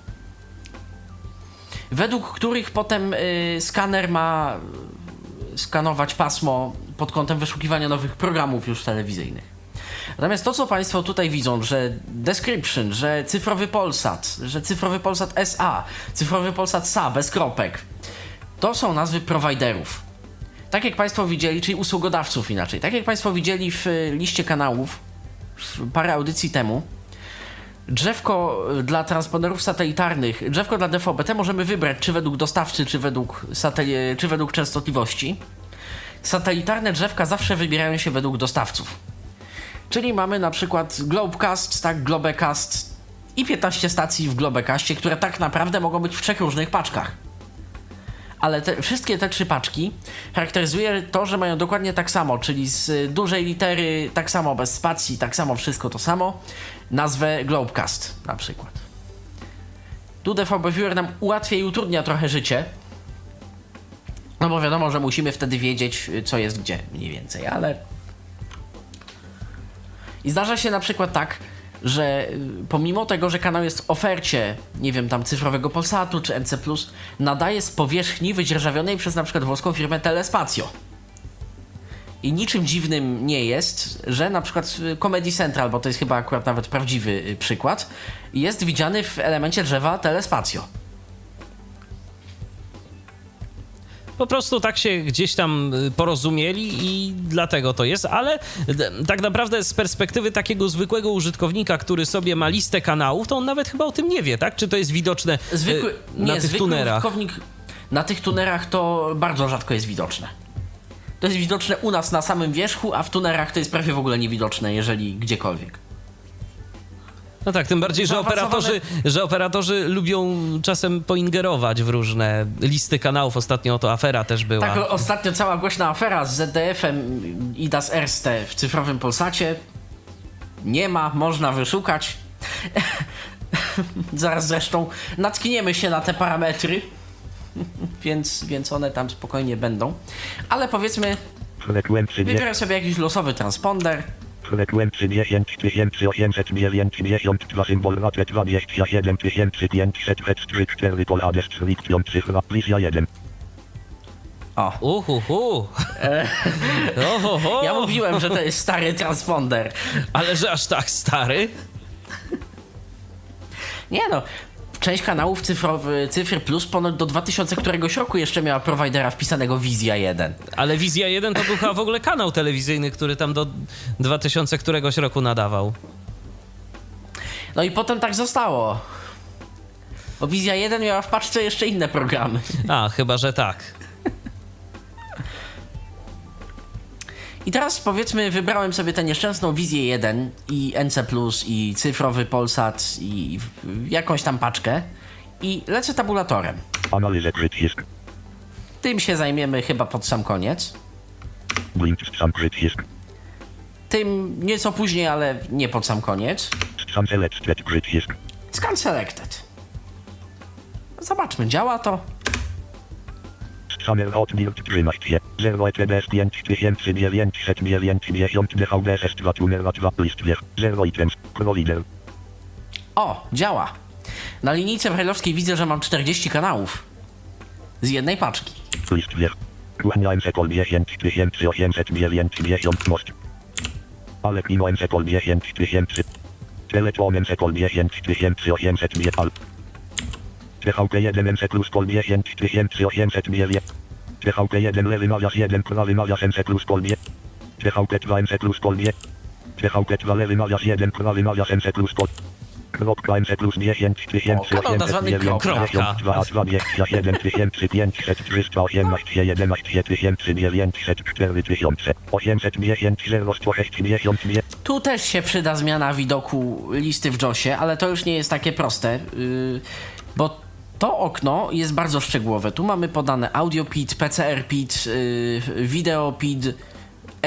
według których potem y, skaner ma y, skanować pasmo pod kątem wyszukiwania nowych programów już telewizyjnych. Natomiast to, co Państwo tutaj widzą, że description, że cyfrowy Polsat, że cyfrowy Polsat SA, cyfrowy Polsat SA bez kropek, to są nazwy prowajderów. Tak jak Państwo widzieli, czyli usługodawców inaczej, tak jak Państwo widzieli w y, liście kanałów parę audycji temu, drzewko y, dla transponderów satelitarnych, drzewko dla DVB-T możemy wybrać czy według dostawcy, czy według, czy według częstotliwości. Satelitarne drzewka zawsze wybierają się według dostawców. Czyli mamy na przykład Globecast, tak, Globecast i 15 stacji w Globekaście, które tak naprawdę mogą być w trzech różnych paczkach. Ale te, wszystkie te trzy paczki charakteryzuje to, że mają dokładnie tak samo, czyli z dużej litery tak samo, bez spacji, tak samo, wszystko to samo, nazwę Globecast na przykład. Tu DVB Viewer nam ułatwia i utrudnia trochę życie, no bo wiadomo, że musimy wtedy wiedzieć, co jest gdzie mniej więcej, ale... I zdarza się na przykład tak, że y, pomimo tego, że kanał jest w ofercie, nie wiem, tam cyfrowego Polsatu czy NC+, nadaje z powierzchni wydzierżawionej przez na przykład włoską firmę Telespazio. I niczym dziwnym nie jest, że na przykład y, Comedy Central, bo to jest chyba akurat nawet prawdziwy y, przykład, jest widziany w elemencie drzewa Telespazio. Po prostu tak się gdzieś tam y, porozumieli i dlatego to jest, ale tak naprawdę z perspektywy takiego zwykłego użytkownika, który sobie ma listę kanałów, to on nawet chyba o tym nie wie, tak? Czy to jest widoczne y, Zwykły, na nie, tych zwykły tunerach? użytkownik na tych tunerach to bardzo rzadko jest widoczne. To jest widoczne u nas na samym wierzchu, a w tunerach to jest prawie w ogóle niewidoczne, jeżeli gdziekolwiek. No tak, tym bardziej, że operatorzy, że operatorzy lubią czasem poingerować w różne listy kanałów. Ostatnio to afera też była. Tak, ostatnio cała głośna afera z ZDF-em i Das Erste w cyfrowym Polsacie. Nie ma, można wyszukać. Zaraz zresztą natkniemy się na te parametry, więc, więc one tam spokojnie będą. Ale powiedzmy, wybieram sobie jakiś losowy transponder. Frekwencji 10892 symbol raczej 27500 3 4 pol adres selekcjon cyfra plisja 1. O, Uhuhu. Ohoho. ja mówiłem, że to jest stary transponder. Ale że aż tak stary? Nie no, część kanałów cyfrowy, Cyfry Plus ponoć do 2000 któregoś roku jeszcze miała prowajdera wpisanego Wizja 1. Ale Wizja 1 to był chyba w ogóle kanał telewizyjny, który tam do 2000 któregoś roku nadawał. No i potem tak zostało. Bo Wizja 1 miała w paczce jeszcze inne programy. A, chyba, że tak. I teraz powiedzmy, wybrałem sobie tę nieszczęsną Wizję 1 i NC, i cyfrowy Polsat i jakąś tam paczkę. I lecę tabulatorem. Analizę przycisk. Tym się zajmiemy chyba pod sam koniec. Blink sam przycisk. Tym nieco później, ale nie pod sam koniec. Sam selected przycisk. Scan selected. Zobaczmy, działa to. Hammer Hotmild 13, 0 ETBS 5990 DVD 2 numer 2 list 0 items, Prolider. O, działa. Na linijce brajlowskiej widzę, że mam 40 kanałów. Z jednej paczki. List 2. Kłaniałem się kol 10890 most. Ale klinąłem się kol 10000. Telefonem się kol 10800 al. TVP 1 MC Plus Kol 10800 mili. TVP1 lewy nawias 1 prawy nawias MC plus polnie. TVP2 MC plus polnie. TVP2 lewy nawias 1 prawy nawias MC plus polnie. Kropka MC plus 10 tysięcy kropka. 20 7 tysięcy 500 318 11 tysięcy 900 4000 810 0 160 Tu też się przyda zmiana widoku listy w JOSie, ale to już nie jest takie proste, yy, bo to okno jest bardzo szczegółowe. Tu mamy podane audio PID, PCR PID, yy, video PID,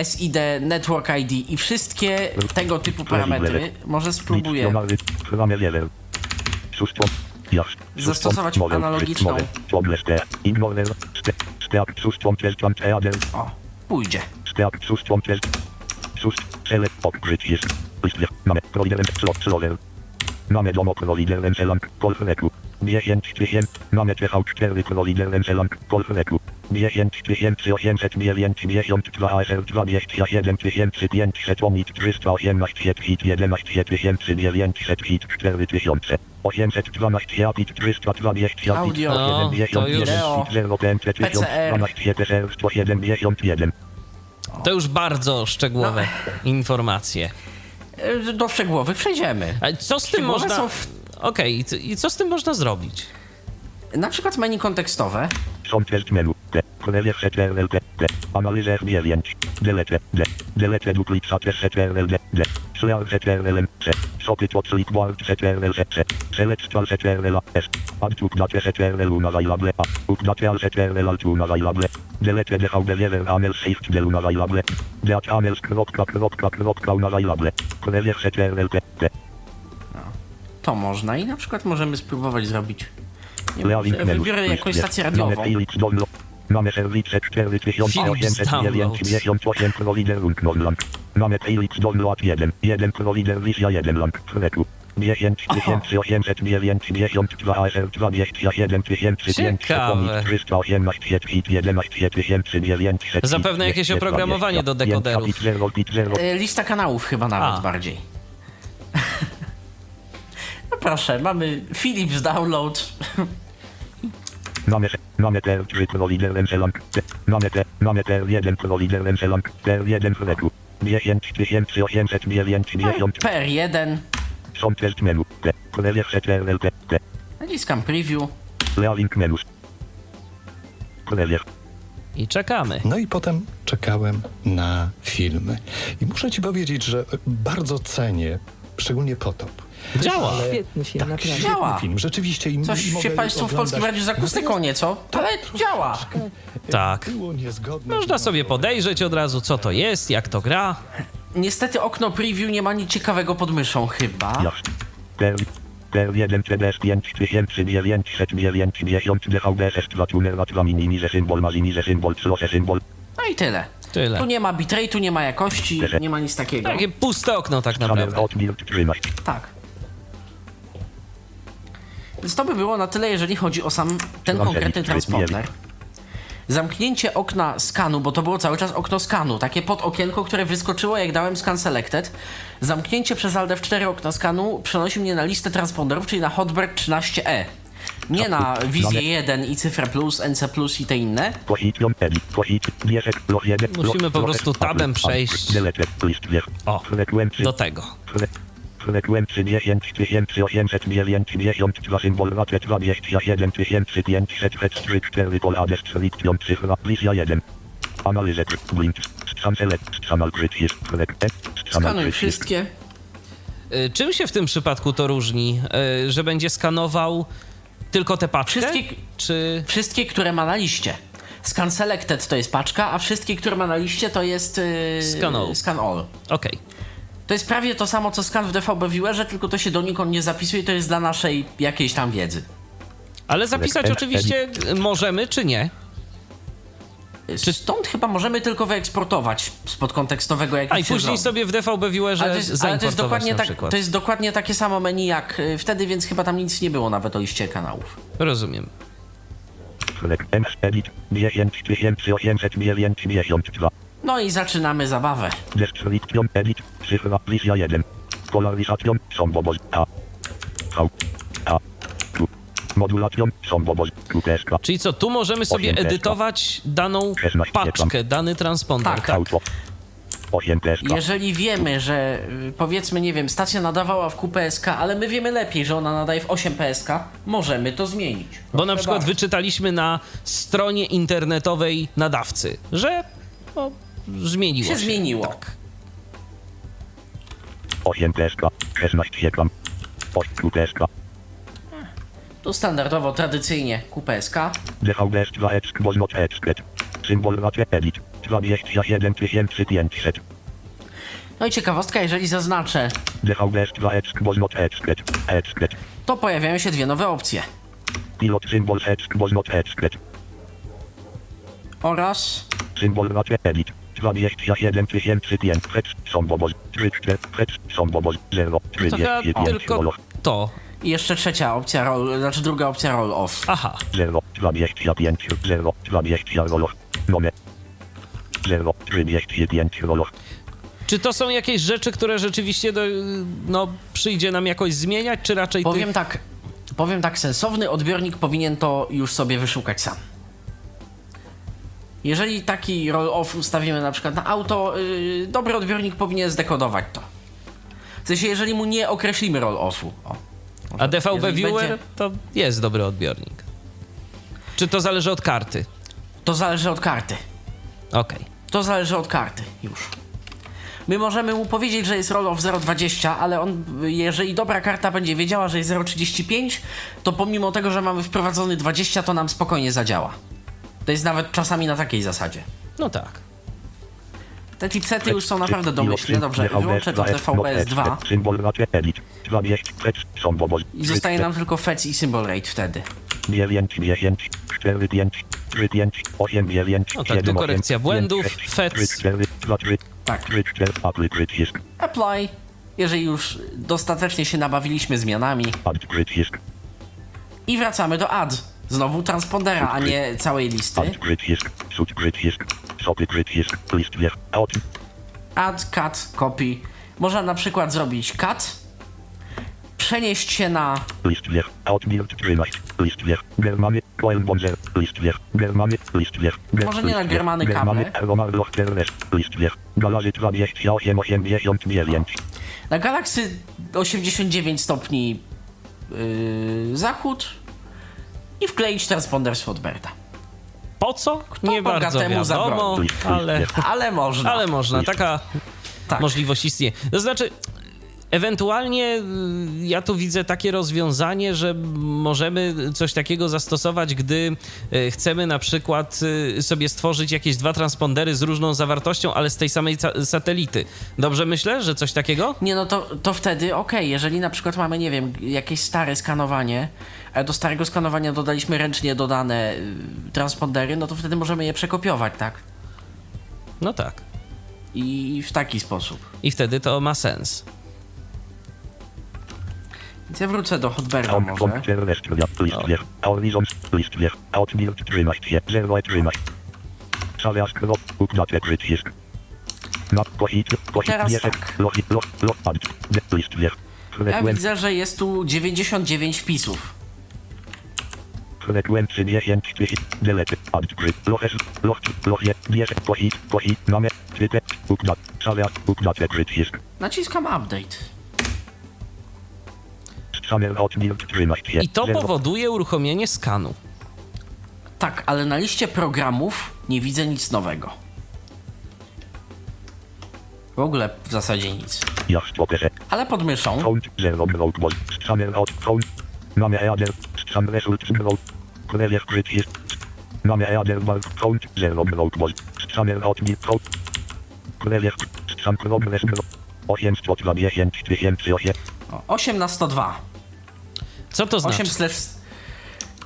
SID, Network ID i wszystkie tego typu parametry. Może spróbuję. Zastosować analogiczną. O, pójdzie. Mamy domo proliderem selang, kolfreku. 10 tysięcy, mamy TV4 proliderem selang, kolfreku. 10 800 992 ASL 27 500 omit 318 hit 11 900 hit 4000. 812 apit 320 Audio. No, to już- PCR. 171. To już bardzo szczegółowe informacje. Yy, Do szczegółowych przejdziemy. A co z tym Szczegółowe można... są w- Okej, i co- i co z tym można zrobić? Na przykład menu kontekstowe. Są test menu. T. Cornelius CTRL T. T. Analizer zdjęć. Delete. D. Delete duplicate CTRL D. D. Sleal CTRL M. C. Socket od clipboard CTRL Z. C. Select all CTRL. S. Add to update CTRL unavailable A. Update all CTRL Alt unavailable. Delete DVD Lever Amel Shift del unavailable. Deat Amels kropka kropka kropka unavailable. Cornelius CTRL T. T. To można i na przykład możemy spróbować zrobić. Nie wiem, wybiorę jakąś stację radiową. Mamy serwice 4898 prolider Lundnorland. Mamy Philips download 1. 1 prolider Lisia 1 lamp. Fretu. 10 809 52 ASR 21 500 Ciekawe. 318 fit 11 900 Zapewne jakieś oprogramowanie do dekoderów. E, Lista kanałów chyba nawet A. bardziej. No proszę, mamy Philips Download. Mamy, mamy TR3 prolider Enselang. Mamy T, mamy TR1 prolider Enselang. TR1 fretu. 10 809 PR1. Są test menu. T. Cornelius CTRL T. T. Naciskam preview. Lealink menus. Cornelius. I czekamy. No i potem czekałem na filmy. I muszę ci powiedzieć, że bardzo cenię, szczególnie Potop. Działa. Świetny film, Tak, naprawdę. świetny Działa. film, rzeczywiście. I, Coś i się Państwu w Polskim Radiu z akustyką nieco, ale działa. Tak. Było niezgodne. Można sobie podejrzeć od razu, co to jest, jak to gra. Niestety okno preview nie ma nic ciekawego pod myszą chyba. Jas. TR. TR1 CDS 5990 DVDS 2 tuner na 2 minimize symbol mazimize symbol close symbol. No i tyle. Tyle. Tu nie ma bitrate'u, nie ma jakości, nie ma nic takiego. Takie puste okno tak naprawdę. Tak. Więc to by było na tyle, jeżeli chodzi o sam ten konkretny transponder. Zamknięcie okna skanu, bo to było cały czas okno skanu, takie pod okienko, które wyskoczyło jak dałem scan selected. Zamknięcie przez Alt F4 okna skanu przenosi mnie na listę transponderów, czyli na Hotbird 13E. Nie na Wizję 1 i Cyfrę Plus, NC Plus i te inne. Position edit. Posit. Wieszek. Los 1. Musimy po prostu tabem przejść. O, do tego. Fre- Frekwencji 10 892 symbol raczej 27 500 3 4 pol adres selekcjon cyfra Lisia 1 Analizę blink select algorytm Skanuj wszystkie. Y, Czym się w tym przypadku to różni? Y, Że będzie skanował tylko tę paczkę? Wszystkie- Czy... Wszystkie, które ma na liście. Scan Selected to jest paczka, a wszystkie, które ma na liście to jest yy, Scan all. Scan all. Okej. To jest prawie to samo, co scan w DVB Viewerze, tylko to się donikąd nie zapisuje, to jest dla naszej jakiejś tam wiedzy. Ale zapisać oczywiście możemy, czy nie? Czy stąd chyba możemy tylko wyeksportować spod kontekstowego jakiś A i później sobie w DVB Viewerze ale to, jest, ale to, jest dokładnie na tak, przykład. to jest dokładnie takie samo menu jak y, wtedy, więc chyba tam nic nie było nawet o liście kanałów. Rozumiem. frek M edit 10 892 No i zaczynamy zabawę. Deselekcjon edit Cyfra Lisia 1 Polarisation Sąbobos A V A Tu Modulation Sąbobos QTSK Czyli co, tu możemy sobie edytować daną 16 paczkę, dany transponder, Tak. tak? Auto 8 TSK Jeżeli wiemy, że y, powiedzmy, nie wiem, stacja nadawała w QPSK, ale my wiemy lepiej, że ona nadaje w 8 PSK, możemy to zmienić. Bo na Proszę przykład bardzo. wyczytaliśmy na stronie internetowej nadawcy, że no, zmieniło się. Się zmieniło. Tak. 8 TSK 16 tam 8 QTSK Tu standardowo, tradycyjnie QPSK. DVD 2 exk Boznot exket Symbol raczej edit 27 500 No i ciekawostka, jeżeli zaznaczę, DVD 2 exk Boznot exket exket to pojawiają się dwie nowe opcje. Pilot symbol exk Boznot exket Oraz Symbol raczej edit 27 500 Fetch Sąbobos 3 4 Fetch Sąbobos 0 3 To chyba 5 tylko to. i jeszcze trzecia opcja, roll, znaczy druga opcja roll off. Aha. 0 25 0 20 roloch Nome 0 35 roloch Czy to są jakieś rzeczy, które rzeczywiście do, no, przyjdzie nam jakoś zmieniać, czy raczej Powiem tych... tak, powiem tak, sensowny odbiornik powinien to już sobie wyszukać sam. Jeżeli taki roll-off ustawimy na przykład na auto, yy, dobry odbiornik powinien zdekodować to. W sensie, jeżeli mu nie określimy roll-offu. O. A DVB Viewer będzie- to jest dobry odbiornik. Czy to zależy od karty? To zależy od karty. Okej. To zależy od karty już. My możemy mu powiedzieć, że jest roll-off 0,20, ale on, jeżeli dobra karta będzie wiedziała, że jest 0,35, to pomimo tego, że mamy wprowadzony 20, to nam spokojnie zadziała. To jest nawet czasami na takiej zasadzie. No tak. Te chipsety już są naprawdę domyślne. Dobrze, wyłączę to TVBS2 Symbol rate edit. 20 fetch symbol. i zostaje nam tylko fetch i symbol rate wtedy. 9, 10, 4, 5, 3, 5, 8, 9, No tak, to korekcja błędów, fetch. 3, 4, 2, 3, Tak. 3, 4, apply, przycisk, Apply. Jeżeli już dostatecznie się nabawiliśmy zmianami add, przycisk, i wracamy do add. Znowu transpondera, a nie całej listy. add, cut, copy. Można na przykład zrobić cut, przenieść się na list, trzymać, list, germany, list, germany, list, Może nie na germany kable. Romar, Loch, Terres, list, wiech, galarzy 28, 89, na galaksy 89 stopni yy, zachód i wkleić transponder z Fodberta. Po co? Nie bogatemu bardzo wiadomo, zabroni? ale, Ale można. ale można. Taka tak. możliwość istnieje. To znaczy, ewentualnie y, ja tu widzę takie rozwiązanie, że możemy coś takiego zastosować, gdy y, chcemy na przykład y, sobie stworzyć jakieś dwa transpondery z różną zawartością, ale z tej samej satelity. Dobrze myślę, że coś takiego? Nie, no to, to wtedy okej, jeżeli na przykład mamy, nie wiem, jakieś stare skanowanie, a do starego skanowania dodaliśmy ręcznie dodane transpondery, no to wtedy możemy je przekopiować, tak? No tak. I w taki sposób. I wtedy to ma sens. Więc ja wrócę do Hotberta out, może. Teraz tak. Ja widzę, że jest tu 99 wpisów. Frekwency 10 tysięcy, delete, add, gry, loches, loch, lochie, kosić, kosić, mamy, typę, update, zamiast, update, przycisk, Naciskam update. I to powoduje uruchomienie skanu. Tak, ale na liście programów nie widzę nic nowego. W ogóle w zasadzie nic. Ale pod myszą Count zero block was. Summer out count. Mamy eader. Sam result block. Krewiech przycisk. Mamy eader mark count zero block was. Summer out mid count. Krewiech. Sam progress block. 820 tysięcy osiem. o, 8 na 102. Co to znaczy? 8 slash...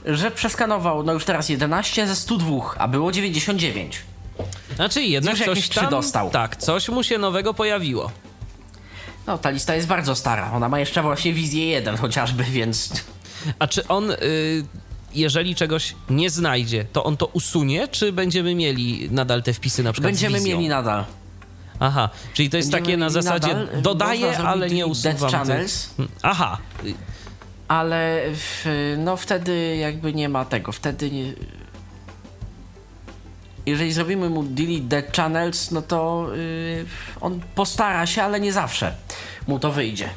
Że przeskanował, no już teraz 11 ze 102, a było 99. Znaczy jednak coś trzy tam, dostał. Tak, coś mu się nowego pojawiło. No, ta lista jest bardzo stara. Ona ma jeszcze właśnie wizję 1 chociażby, więc... A czy on, y, jeżeli czegoś nie znajdzie, to on to usunie, czy będziemy mieli nadal te wpisy na przykład Będziemy mieli nadal. Aha, czyli to jest Będziemy takie na mieli zasadzie nadal, dodaję, można ale nie usuwam tych. channels. Hmm, Aha, Ale no wtedy jakby nie ma tego, wtedy nie... Jeżeli zrobimy mu delete dead channels, no to yy, on postara się, ale nie zawsze mu to wyjdzie.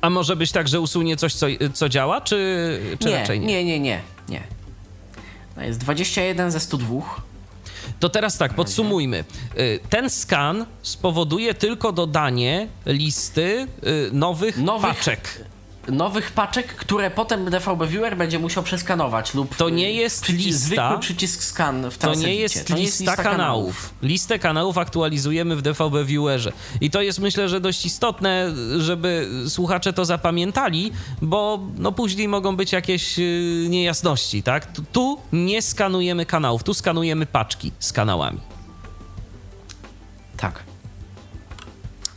a może być tak, że usunie coś, co, co działa, czy, czy nie, raczej nie? nie, nie, nie, nie. To jest 21 ze 102. To teraz tak, podsumujmy. Y, Ten skan spowoduje tylko dodanie listy y, nowych, Nowych- paczek. Nowych paczek, które potem DVB Viewer będzie musiał przeskanować lub To nie jest przycisk, lista. zwykły przycisk scan w To nie jest To nie lista jest kanałów. Listę kanałów aktualizujemy w DVB Viewerze. I to jest myślę, że dość istotne, żeby słuchacze to zapamiętali, bo no później mogą być jakieś y, niejasności, tak? Tu nie skanujemy kanałów, tu skanujemy paczki z kanałami. Tak.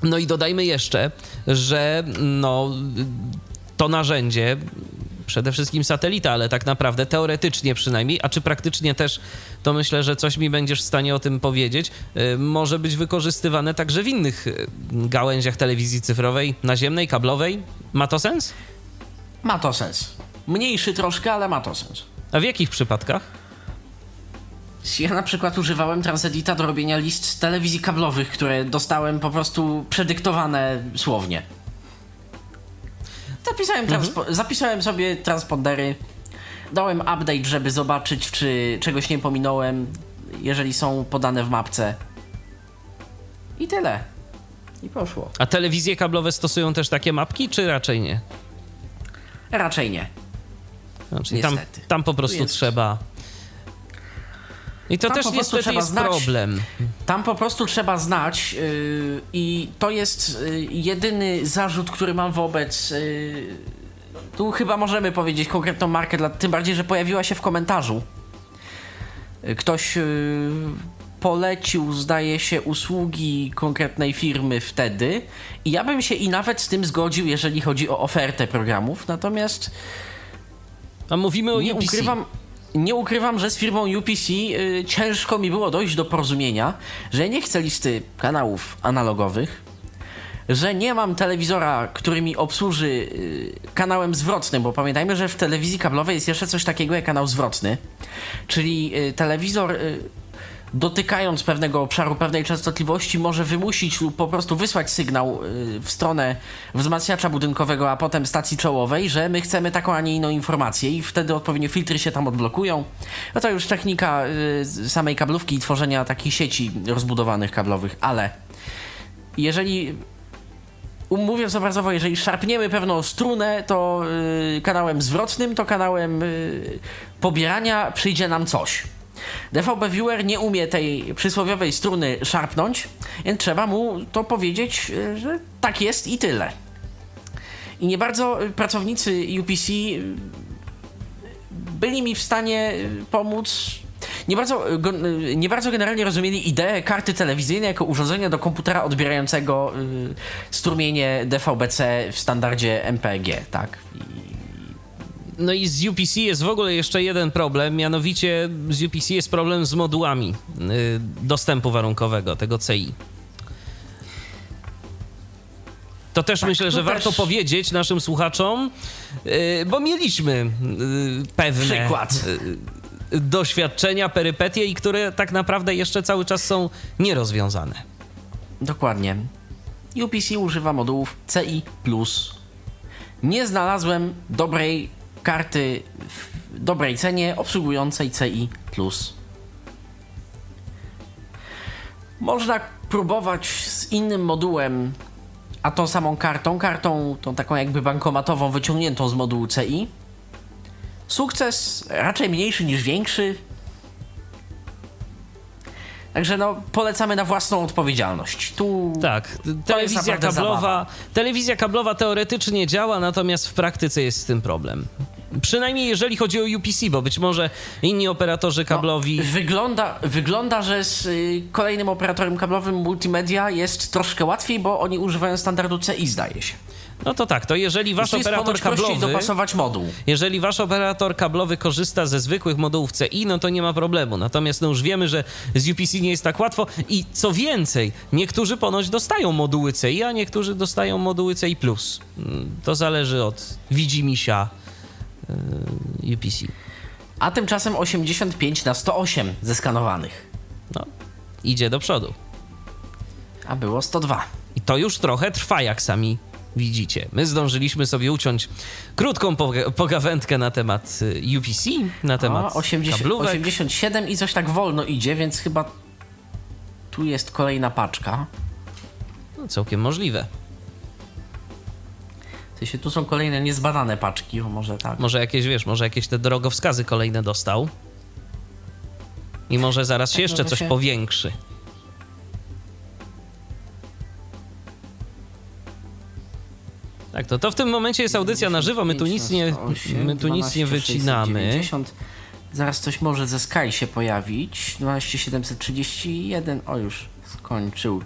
No i dodajmy jeszcze, że no, to narzędzie, przede wszystkim satelita, ale tak naprawdę teoretycznie przynajmniej, a czy praktycznie też, to myślę, że coś mi będziesz w stanie o tym powiedzieć, y, może być wykorzystywane także w innych y, gałęziach telewizji cyfrowej, naziemnej, kablowej. Ma to sens? Ma to sens. Mniejszy troszkę, ale ma to sens. A w jakich przypadkach? Ja na przykład używałem Transedita do robienia list telewizji kablowych, które dostałem po prostu przedyktowane słownie. Zapisałem, transpo- zapisałem sobie transpondery, Dałem update, żeby zobaczyć, czy czegoś nie pominąłem, jeżeli są podane w mapce. I tyle. I poszło. A telewizje kablowe stosują też takie mapki, czy raczej nie? Raczej nie. Znaczy, tam, Niestety. tam po prostu jest- trzeba. I to Tam też niestety trzeba jest znać. problem. Tam po prostu trzeba znać yy, i to jest yy, jedyny zarzut, który mam wobec. Yy, tu chyba możemy powiedzieć konkretną markę, dla, tym bardziej, że pojawiła się w komentarzu. Yy, Ktoś yy, polecił, zdaje się, usługi konkretnej firmy wtedy i ja bym się i nawet z tym zgodził, jeżeli chodzi o ofertę programów, natomiast A mówimy o nie UPC. ukrywam, nie ukrywam, że z firmą UPC y, ciężko mi było dojść do porozumienia, że nie chcę listy kanałów analogowych, że nie mam telewizora, który mi obsłuży y, kanałem zwrotnym, bo pamiętajmy, że w telewizji kablowej jest jeszcze coś takiego jak kanał zwrotny, czyli y, telewizor y, dotykając pewnego obszaru, pewnej częstotliwości może wymusić lub po prostu wysłać sygnał y, w stronę wzmacniacza budynkowego, a potem stacji czołowej, że my chcemy taką, a nie inną informację i wtedy odpowiednio filtry się tam odblokują. No to już technika y, samej kablówki i tworzenia takich sieci rozbudowanych kablowych, ale jeżeli mówiąc obrazowo, jeżeli szarpniemy pewną strunę, to y, kanałem zwrotnym, to kanałem y, pobierania przyjdzie nam coś. DVB Viewer nie umie tej przysłowiowej struny szarpnąć, więc trzeba mu to powiedzieć, y, że tak jest i tyle. I nie bardzo y, pracownicy UPC y, byli mi w stanie pomóc. Nie bardzo, nie bardzo generalnie rozumieli ideę karty telewizyjnej jako urządzenia do komputera odbierającego strumienie DVB-C w standardzie MPG, tak? No i z UPC jest w ogóle jeszcze jeden problem, mianowicie z UPC jest problem z modułami y, dostępu warunkowego, tego CI. To też myślę, tu że też- warto powiedzieć naszym słuchaczom, y, bo mieliśmy y, pewne Przykład. doświadczenia, perypetie i które tak naprawdę jeszcze cały czas są nierozwiązane. Dokładnie. UPC używa modułów CI. Nie znalazłem dobrej karty w dobrej cenie obsługującej CI. Można próbować z innym modułem, a tą samą kartą, kartą tą taką jakby bankomatową wyciągniętą z modułu CI. Sukces raczej mniejszy niż większy. Także no, polecamy na własną odpowiedzialność. Tu Tak, telewizja kablowa, zabawa. telewizja kablowa teoretycznie działa, natomiast w praktyce jest z tym problem. Przynajmniej jeżeli chodzi o UPC, bo być może inni operatorzy kablowi. No, wygląda, wygląda, że z y, kolejnym operatorem kablowym multimedia jest troszkę łatwiej, bo oni używają standardu CI, zdaje się. No to tak, to jeżeli wasz operator kablowy. dopasować moduł. Jeżeli wasz operator kablowy korzysta ze zwykłych modułów CI, no to nie ma problemu. Natomiast no już wiemy, że z UPC nie jest tak łatwo i co więcej, niektórzy ponoć dostają moduły CI, a niektórzy dostają moduły CI+. Mm, To zależy od widzimisia UPC. A tymczasem 85 na 108 zeskanowanych, No, idzie do przodu. a było 102. I to już trochę trwa, jak sami widzicie. My zdążyliśmy sobie uciąć krótką poga- pogawędkę na temat y, UPC, na temat O, 80, kablówek. 87 i coś tak wolno idzie, więc chyba tu jest kolejna paczka. No, całkiem możliwe. W sensie tu są kolejne niezbadane paczki, o może tak. Może jakieś, wiesz, może jakieś te drogowskazy kolejne dostał. I może zaraz się Tak, jeszcze no coś się- powiększy. Tak, to, to w tym momencie jest audycja na żywo, my tu nic nie, 108, my tu nic nie 12, wycinamy. 690. Zaraz coś może ze Sky się pojawić. 12731, o już skończył.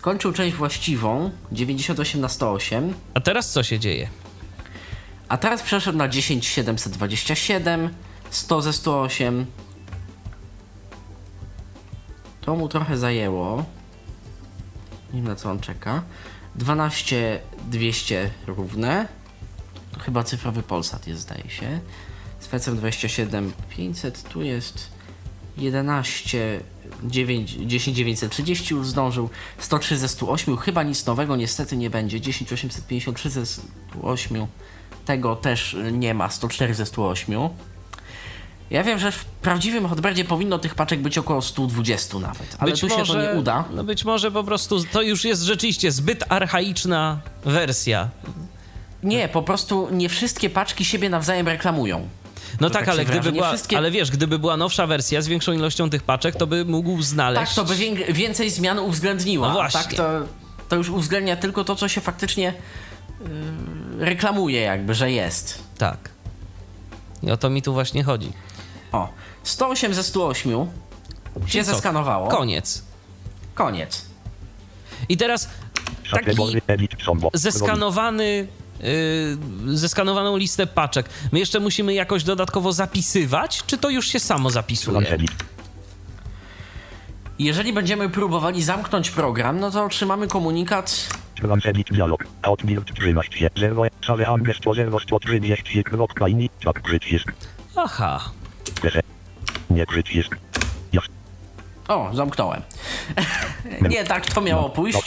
Skończył część właściwą, 98 na 108. A teraz co się dzieje? A teraz przeszedł na 10727, 100 ze 108. To mu trochę zajęło. Nie wiem na co on czeka. 12 200 równe. To chyba cyfrowy Polsat jest, zdaje się. Z Fecem 27 500. Tu jest 11 9, 10 930 już zdążył. 103 ze 108. Chyba nic nowego niestety nie będzie. 10 853 ze 108. Tego też nie ma. 104 ze 108. Ja wiem, że w prawdziwym Hotbirdzie powinno tych paczek być około 120 nawet, ale być tu może, się to nie uda. No być może po prostu to już jest rzeczywiście zbyt archaiczna wersja. Nie, po prostu nie wszystkie paczki siebie nawzajem reklamują. No tak, tak ale gdyby była, wszystkie- ale wiesz, gdyby była nowsza wersja z większą ilością tych paczek, to by mógł znaleźć. Tak, to by wię- więcej zmian uwzględniła. No a właśnie. Tak, to, to już uwzględnia tylko to, co się faktycznie yy, reklamuje jakby, że jest. Tak. I o to mi tu właśnie chodzi. O, 108 ze 108 się Co? zeskanowało. Koniec. Koniec. I teraz taki zeskanowany, zeskanowaną listę paczek. My jeszcze musimy jakoś dodatkowo zapisywać, czy to już się samo zapisuje? Jeżeli będziemy próbowali zamknąć program, no to otrzymamy komunikat Run edit dialog. Outbuild trzymać się. Zero. Szale angielsko 0 kropka inni. Tak przycisk. Aha. Nie przycisk. O, zamknąłem. nie tak to miało pójść.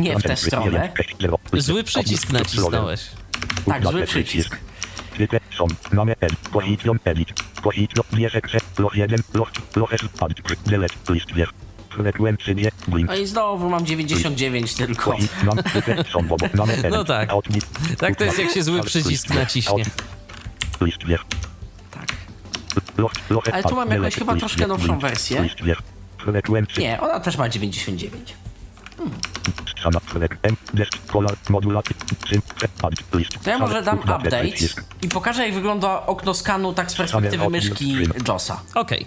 Nie w tę stronę. 6, 0. Zły przycisk nacisnąłeś. Tak, zły przycisk. Typy są. Mamy L. Position edit. Position. Bierze prze. Loch 1. Loch. Loch S. Add. Delete. List wier. Frekwencje. Blink. No i znowu mam 99 tylko. L. No tak. Tak to jest, jak się zły przycisk naciśnie. Tak. Ale tu mam jakąś chyba troszkę nowszą wersję. Nie, ona też ma 99. Strzana. To ja może dam update i pokażę jak wygląda okno skanu tak z perspektywy myszki JOSa. Okej.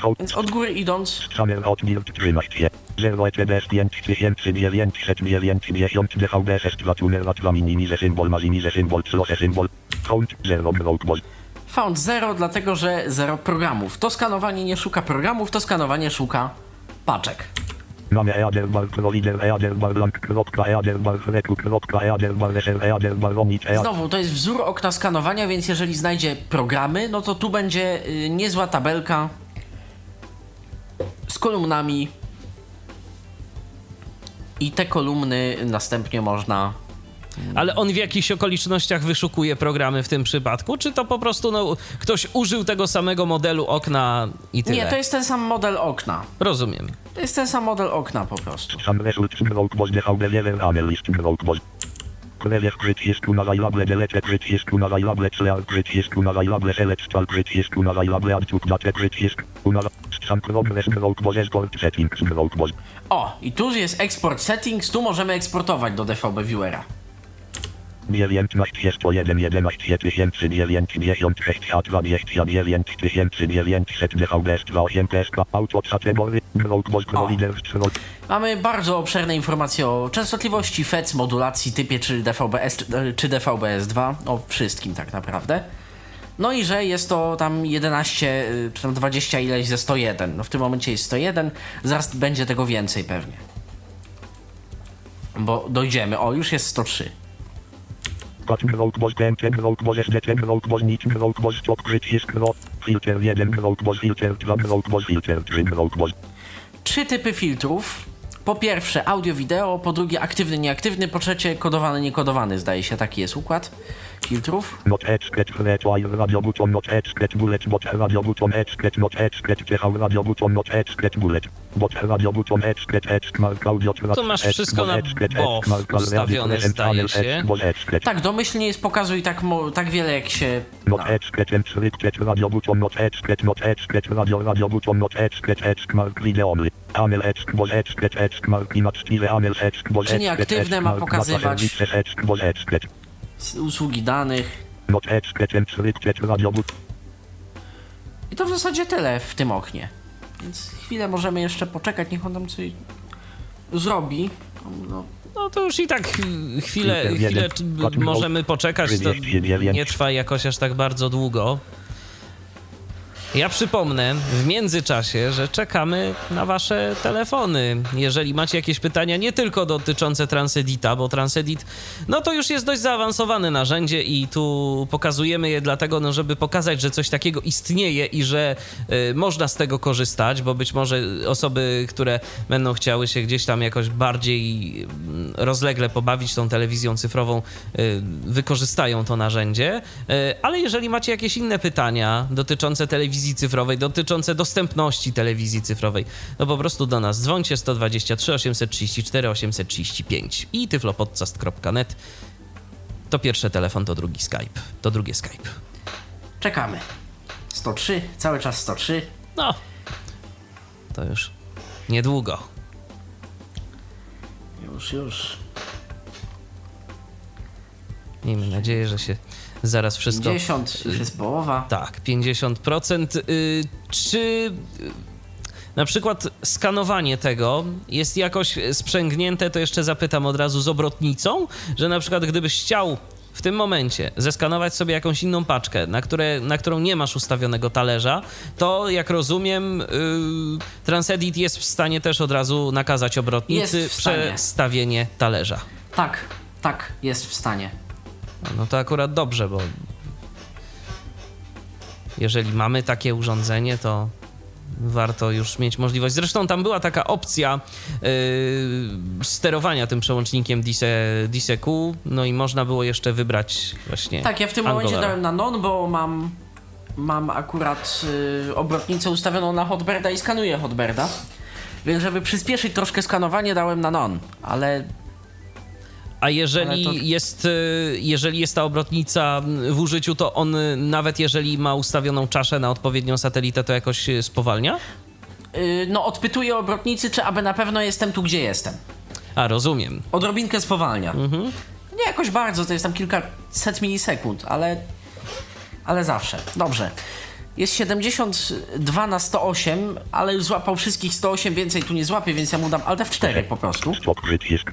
Hołd. Więc od góry idąc, Summer Outbuild trzymać się. 0 ECD 5990 DVD 6 tuner lat minimize symbol mazimize symbol close symbol. Count 0 broadball. found 0, dlatego że 0 programów. To skanowanie nie szuka programów, to skanowanie szuka paczek. Mamy blank. Znowu, to jest wzór okna skanowania, więc jeżeli znajdzie programy, no to tu będzie y, niezła tabelka z kolumnami i te kolumny następnie można Ale on w jakichś okolicznościach wyszukuje programy w tym przypadku, czy to po prostu no, ktoś użył tego samego modelu okna i tyle? Nie, to jest ten sam model okna. Rozumiem. To jest ten sam model okna po prostu. O, i tu jest export settings, tu możemy eksportować do DVB Viewera. 19 jest to 1 11 tysięcy 996 a 29 tysięcy 900 DVD 28 PSK auto category broadball provider stroll. Mamy bardzo obszerne informacje o częstotliwości FEC, modulacji, typie czy DVB-S czy DVB-S2, o wszystkim tak naprawdę. No i że jest to tam 11 y, czy tam 20 ileś ze 101. No w tym momencie jest 101, zaraz będzie tego więcej pewnie. Bo dojdziemy, o już jest 103. Nic broadball stop przycisk ro. Filter 1 broadball filter 2 broadball filter 3 broadball. Trzy typy filtrów. Po pierwsze audio-wideo, po drugie aktywny, nieaktywny, po trzecie kodowany, niekodowany, zdaje się, taki jest układ filtrów. To masz wszystko na radio, ustawione, zdaje się. Tak, domyślnie jest pokazuj tak, mo- tak wiele jak się Not da. expect encrypted radio button not expect not expect radio radio button not expect expect mark video only. Anel expect bot expect expect mark image style anel expect bot Czy expect nieaktywne ma pokazywać? Usługi danych. I to w zasadzie tyle w tym oknie. Więc chwilę możemy jeszcze poczekać, niech on tam coś zrobi. No, No to już i tak chwilę, chwilę możemy poczekać, to nie trwa jakoś aż tak bardzo długo. Ja przypomnę w międzyczasie, że czekamy na Wasze telefony. Jeżeli macie jakieś pytania, nie tylko dotyczące Transedita, bo Transedit, no to już jest dość zaawansowane narzędzie i tu pokazujemy je dlatego, no, żeby pokazać, że coś takiego istnieje i że y, można z tego korzystać, bo być może osoby, które będą chciały się gdzieś tam jakoś bardziej mm, rozlegle pobawić tą telewizją cyfrową, y, wykorzystają to narzędzie. Y, ale jeżeli macie jakieś inne pytania dotyczące telewizji cyfrowej, dotyczące dostępności telewizji cyfrowej, no po prostu do nas dzwońcie 123 834 835 i tyflopodcast.net. To pierwszy telefon, to drugi Skype. To drugie Skype. Czekamy. 103, cały czas 103. No, to już niedługo. Już, już. Miejmy nadzieję, że się zaraz wszystko... 50, już jest połowa. Tak, 50%. Y, Czy y, na przykład skanowanie tego jest jakoś sprzęgnięte, to jeszcze zapytam od razu z obrotnicą, że na przykład gdybyś chciał w tym momencie zeskanować sobie jakąś inną paczkę, na, które, na którą nie masz ustawionego talerza, to jak rozumiem, yy, Transedit jest w stanie też od razu nakazać obrotnicy przestawienie talerza. Tak, tak, jest w stanie. No to akurat dobrze, bo jeżeli mamy takie urządzenie, to warto już mieć możliwość. Zresztą tam była taka opcja yy, sterowania tym przełącznikiem DISEQ, no i można było jeszcze wybrać właśnie. Tak, ja w tym momencie dałem na non, bo mam, mam akurat y, obrotnicę ustawioną na Hotberda i skanuję Hotberda. Więc żeby przyspieszyć troszkę skanowanie dałem na non, ale A jeżeli, to- jest, y, jeżeli jest ta obrotnica w użyciu, to on y, nawet jeżeli ma ustawioną czaszę na odpowiednią satelitę, to jakoś y, spowalnia? no odpytuję obrotnicy, czy aby na pewno jestem tu, gdzie jestem. A, rozumiem. Odrobinkę spowalnia. Nie jakoś bardzo, to jest tam kilkaset milisekund, ale, ale zawsze. Dobrze. Jest 72 na 108, ale już złapał wszystkich 108, więcej tu nie złapie, więc ja mu dam Alt F4 po prostu. Stop przycisk.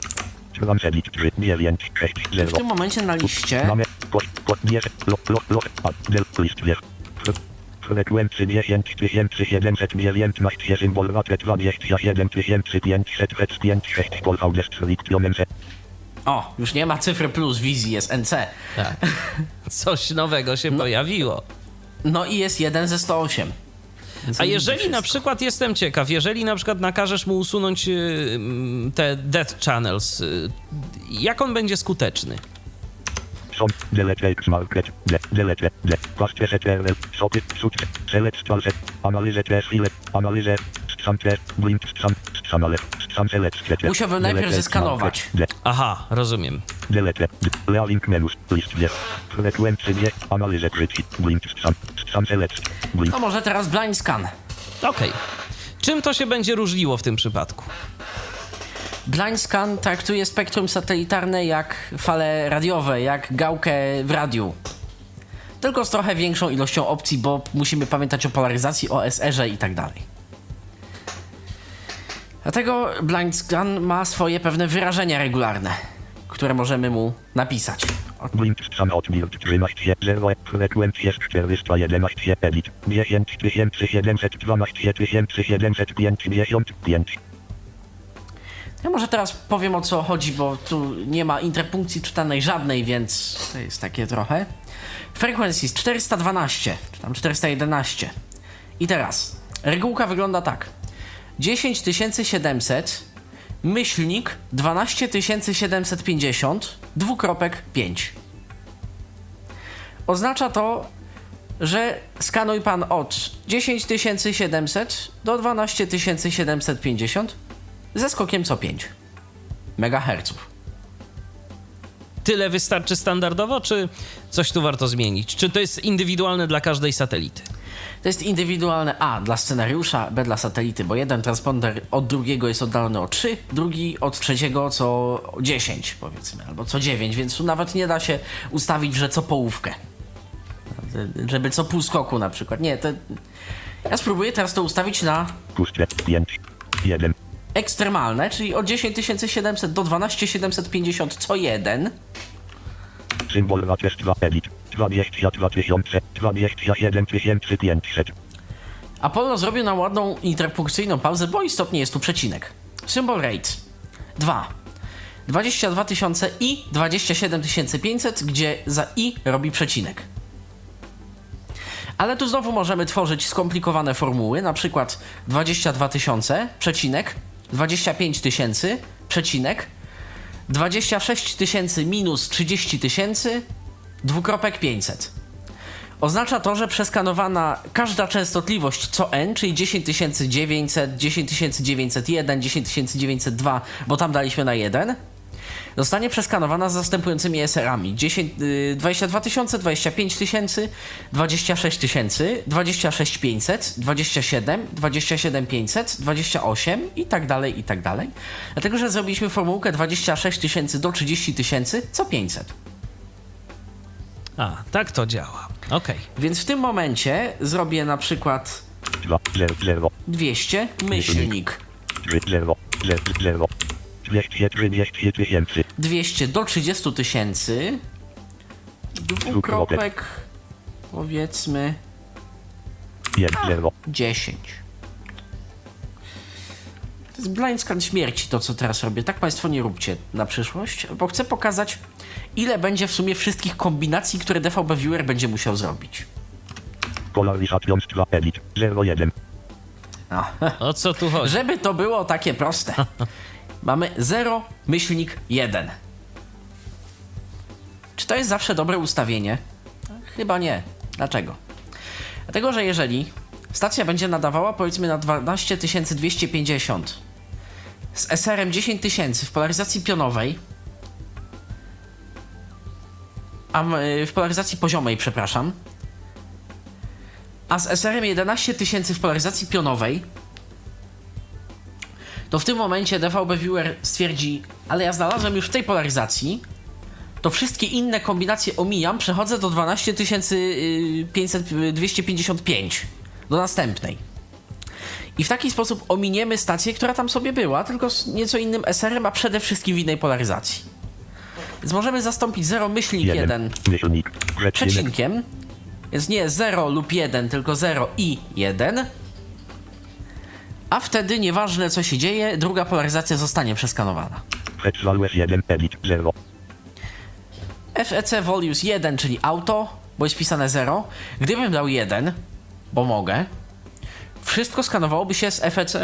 Transedit 3 9 6 W 0. tym momencie na liście Frekwencji 10 719 symbol raczej 27 500 5 6 pol VD Selektionen se. O, już nie ma cyfry plus wizji, jest NC. Tak. Coś nowego się pojawiło. No i jest 1 ze 108. Więc A jeżeli na przykład, jestem ciekaw, jeżeli na przykład nakażesz mu usunąć y, mm, te dead channels, y, jak on będzie skuteczny? Musiałbym najpierw zeskanować. Aha, rozumiem. No może teraz blind scan. Okej. Czym to się będzie różniło w tym przypadku? Blind scan traktuje spektrum satelitarne jak fale radiowe, jak gałkę w radiu. Tylko z trochę większą ilością opcji, bo musimy pamiętać o polaryzacji, o SR-ze i tak dalej. Dlatego blind scan ma swoje pewne wyrażenia regularne, które możemy mu napisać. Od mild 13 0. Frekwencje 411 edit. 10 712 755. Ja może teraz powiem o co chodzi, bo tu nie ma interpunkcji czytanej żadnej, więc to jest takie trochę. Frequencies 412, czy tam 411. I teraz regułka wygląda tak. 10700 myślnik 12750 dwukropek 5. Oznacza to, że skanuj pan od 10700 do 12750 ze skokiem co 5 MHz. Tyle wystarczy standardowo, czy coś tu warto zmienić? Czy to jest indywidualne dla każdej satelity? To jest indywidualne A dla scenariusza, B dla satelity, bo jeden transponder od drugiego jest oddalony o 3, drugi od trzeciego co 10 powiedzmy, albo co 9, więc tu nawet nie da się ustawić, że co połówkę. Żeby co pół skoku na przykład. Nie, to... Ja spróbuję teraz to ustawić na Puszczę. 5. 1. ekstremalne, czyli od 10700 do 12750 co jeden. Symbol raczej 2 edit. 22 000. 27 500. Apollo zrobił nam ładną interpunkcyjną pauzę, bo istotnie jest tu przecinek. Symbol rate 2. 22 tysiące i 27 500, gdzie za i robi przecinek. Ale tu znowu możemy tworzyć skomplikowane formuły, na przykład 22 tysiące, przecinek, 25 tysięcy, przecinek, 26 tysięcy minus 30 tysięcy, dwukropek 500. Oznacza to, że przeskanowana każda częstotliwość co n, czyli 10900, 10901, 10902, bo tam daliśmy na 1, zostanie przeskanowana z następującymi SR-ami 10, y, 22 tysiące, 25 tysięcy, 26 tysięcy, 26 500, 27, 27 500, 28 i tak dalej, i tak dalej. Dlatego, że zrobiliśmy formułkę 26 tysięcy do 30 tysięcy co 500. A, tak to działa. Okej. Więc w tym momencie zrobię na przykład 2, 0, 0, 200 myślnik 3, 0, 0, 0. 230 tysięcy. 200 do 30 tysięcy. Dwukropek powiedzmy 1, 0. 10. To jest blind scan śmierci to, co teraz robię. Tak Państwo nie róbcie na przyszłość, bo chcę pokazać, ile będzie w sumie wszystkich kombinacji, które DVB Viewer będzie musiał zrobić. Polarisation 2, edit, 0, 1. No. O co tu chodzi? Żeby to było takie proste. Mamy 0, myślnik 1. Czy to jest zawsze dobre ustawienie? Chyba nie. Dlaczego? Dlatego, że jeżeli stacja będzie nadawała powiedzmy na 12250 z SR-em 10000 w polaryzacji pionowej, a y, w polaryzacji poziomej, przepraszam, a z SR-em 11000 w polaryzacji pionowej, to w tym momencie DVB Viewer stwierdzi, ale ja znalazłem już w tej polaryzacji, to wszystkie inne kombinacje omijam, przechodzę do 12555, do następnej. I w taki sposób ominiemy stację, która tam sobie była, tylko z nieco innym SR-em, a przede wszystkim w innej polaryzacji. Więc możemy zastąpić 0 myślnik 1 1. Myślnik. Przecinek. przecinkiem, więc nie 0 lub 1, tylko 0 i 1. A wtedy, nieważne co się dzieje, druga polaryzacja zostanie przeskanowana. Przeczwalłeś 1, edit, 0. FEC Volumes 1, czyli auto, bo jest pisane 0. Gdybym dał 1, bo mogę, wszystko skanowałoby się z FEC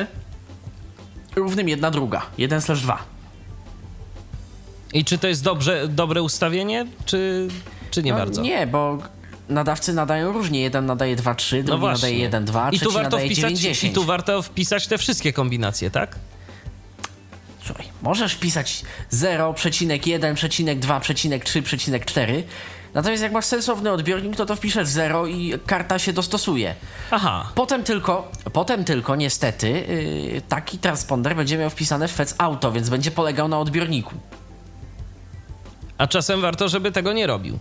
równym 1 druga, 1 slash 2. I czy to jest dobrze, dobre ustawienie, czy, czy nie No, bardzo? Nie, bo nadawcy nadają różnie. Jeden nadaje 2, 3, drugi nadaje 1, 2, No I trzeci tu, warto nadaje wpisać, 9, 10. I tu warto wpisać te wszystkie kombinacje, tak? Słuchaj, możesz wpisać 0,1,2,3,4, natomiast jak masz sensowny odbiornik, to to wpiszesz 0 i karta się dostosuje. Aha. Potem tylko, potem tylko niestety yy, taki transponder będzie miał wpisane w FEC Auto, więc będzie polegał na odbiorniku. A czasem warto, żeby tego nie robił.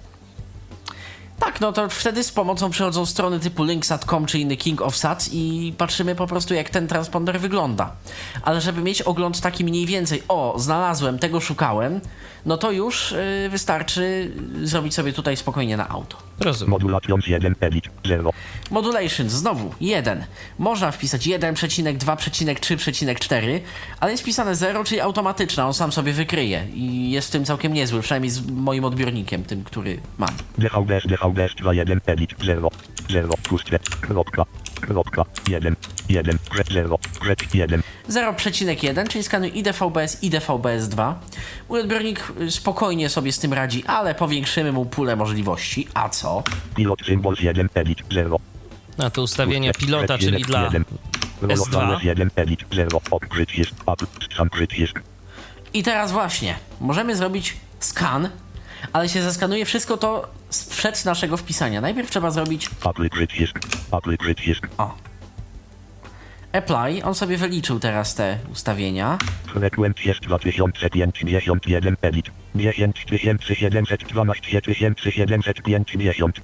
Tak, no to wtedy z pomocą przychodzą strony typu linksat.com czy inny King of Sat i patrzymy po prostu jak ten transponder wygląda. Ale żeby mieć ogląd taki mniej więcej, o, znalazłem, tego szukałem, no to już yy, wystarczy zrobić sobie tutaj spokojnie na auto. Rozumiem. Modulation 1, edit, 0. Modulations, znowu 1. Można wpisać 1,2,3,4, ale jest pisane 0, czyli automatyczna, on sam sobie wykryje i jest w tym całkiem niezły, przynajmniej z moim odbiornikiem, tym, który mam. DVBS, DVBS 2, 1, edit, 0. 0, puste, kropka, kropka, 1, 1, kres 0, kres 1. 0,1, czyli skanuj i DVB-S i DVB-S2. Mój odbiornik y, spokojnie sobie z tym radzi, ale powiększymy mu pulę możliwości. A co? Pilot symbols 1, edit, 0. Na to ustawienie pilota, czyli dla Rolofałeś 1, edit, 0. Odkryć jest, up, sam przycisk. I teraz właśnie, możemy zrobić skan, ale się zeskanuje wszystko to sprzed naszego wpisania. Najpierw trzeba zrobić Apple przycisk, Apple przycisk. o. Apply, on sobie wyliczył teraz te ustawienia. Frekwencja jest 2051, edit. 10712 750.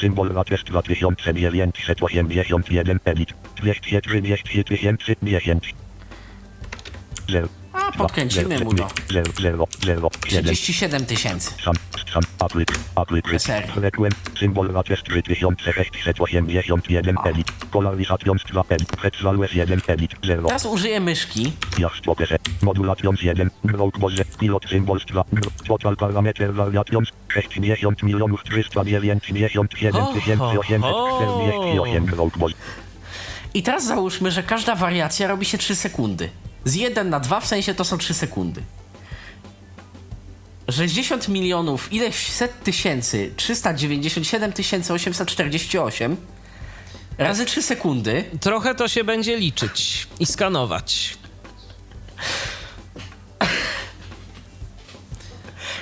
Symbol VAT jest 2981, edit. 230 tysięcy 10. 0. A, podkręcimy mu do 0, 0, 0, 7. 37 tysięcy. Sam aplik, aplik, frekwen, symbol na test 3681 edit, polarizations 2 edit, hetzalwes 1 edit, 0, Teraz użyję myszki. Jastrzoperze, modulations 1, growth boże, pilot symbols 2, total parameter variations, 60 milionów 397 tysięcy 848 growth boże. I teraz załóżmy, że każda wariacja robi się 3 sekundy. Z 1 na 2 w sensie to są 3 sekundy. 60 milionów, ileś set tysięcy, 397 tysięcy 848 razy 3 sekundy. Trochę to się będzie liczyć i skanować.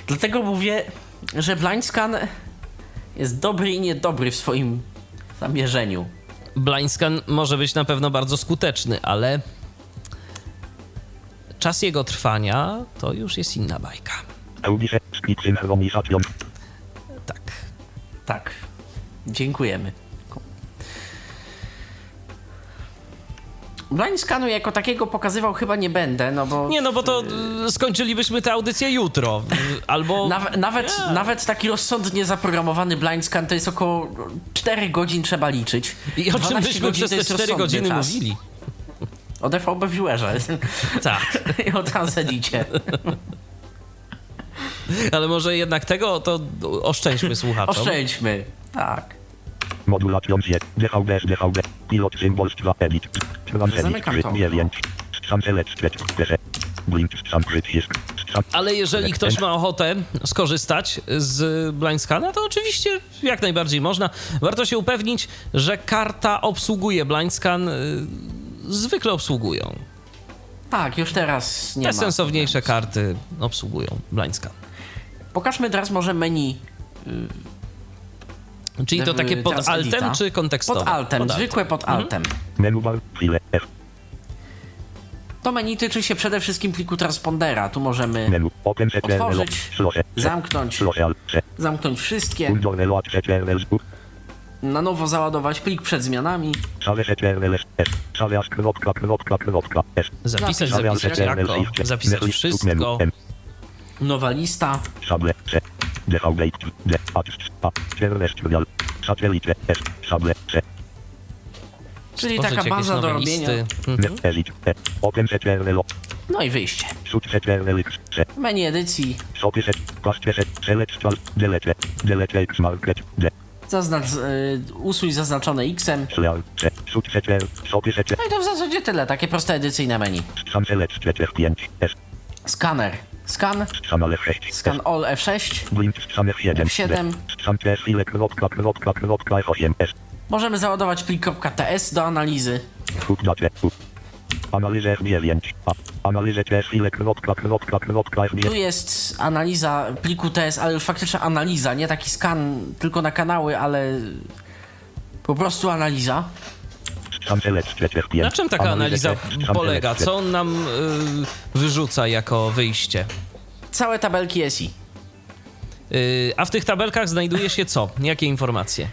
Dlatego mówię, że blind scan jest dobry i niedobry w swoim zamierzeniu. Blind scan może być na pewno bardzo skuteczny, ale czas jego trwania to już jest inna bajka. Tak. Tak. Dziękujemy. Blind scanu jako takiego pokazywał chyba nie będę, no bo... Nie, no bo to y, skończylibyśmy tę audycję jutro. y, Albo. Naw- nawet, nawet taki rozsądnie zaprogramowany blind scan to jest około 4 godzin trzeba liczyć. I o czym 12 byśmy przez to te jest 4 rozsądny godziny czas. mówili? O DVB Viewerze Tak. i o Transedicie. Ale może jednak tego to oszczędźmy słuchaczom. Oszczędźmy. Tak. modulations 1, DVB, DVB, pilot symbols 2 edit, transedit Zamykam 3, to. 9, strzam select, blink, strzam przycisk, strzam, Ale jeżeli ktoś ma ochotę skorzystać z blind scana, to oczywiście jak najbardziej można. Warto się upewnić, że karta obsługuje blind scan. y, Zwykle obsługują. Tak, już teraz nie Te ma. sensowniejsze karty obsługują blind scan. Pokażmy teraz może menu Czyli to w- takie pod altem czy kontekstowe? pod altem, zwykłe pod altem. menu bar, file, F, To menu tyczy się przede wszystkim pliku transpondera. Tu możemy Otworzyć, zamknąć, zamknąć wszystkie, na nowo załadować plik przed zmianami. Zapisać, Zapisać, zapisać wszystko. Nowa lista. Czyli Stworzyć taka baza do robienia. Mhm. E, No i wyjście. Menu edycji. Sobie set, Pastwe set, Celestial, Delete, Delete X Market, D, Zaznacz, y, usuń zaznaczone X-em. No i to w zasadzie tyle. Takie proste edycyjne menu. Sam Select, F5, S, Skaner. Scan. Sam Ale 6, Scan all F6. Blink, Sam F7, F7. D, Sam CS, File, kropka, kropka, kropka, F8, S, Możemy załadować plik .ts do analizy. Analizę F9, A, Analizę File, kropka, kropka, kropka, Tu F9, jest analiza pliku TS, ale już faktyczna analiza, nie taki skan tylko na kanały, ale po prostu analiza. Sam Select, F5, Na czym taka analiza polega? Co on nam y, wyrzuca jako wyjście? Całe tabelki SI. Y, a w tych tabelkach znajduje się co? Jakie informacje?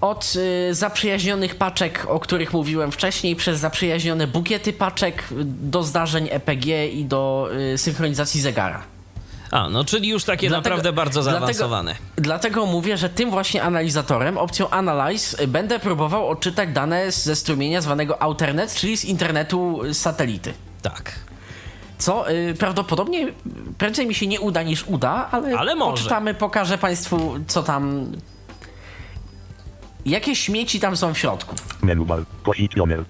Od y, zaprzyjaźnionych paczek, o których mówiłem wcześniej, przez zaprzyjaźnione bukiety paczek do zdarzeń EPG i do y, synchronizacji zegara. A, no czyli już takie Dlatego- naprawdę bardzo dlatego- zaawansowane. Dlatego mówię, że tym właśnie analizatorem, opcją Analyze, będę próbował odczytać dane ze strumienia zwanego Outernet, czyli z internetu y, z satelity. Tak. Co y, prawdopodobnie prędzej mi się nie uda niż uda, ale, Ale może. poczytamy, pokażę Państwu, co tam. Jakie śmieci tam są w środku. Menu bar, Positioner,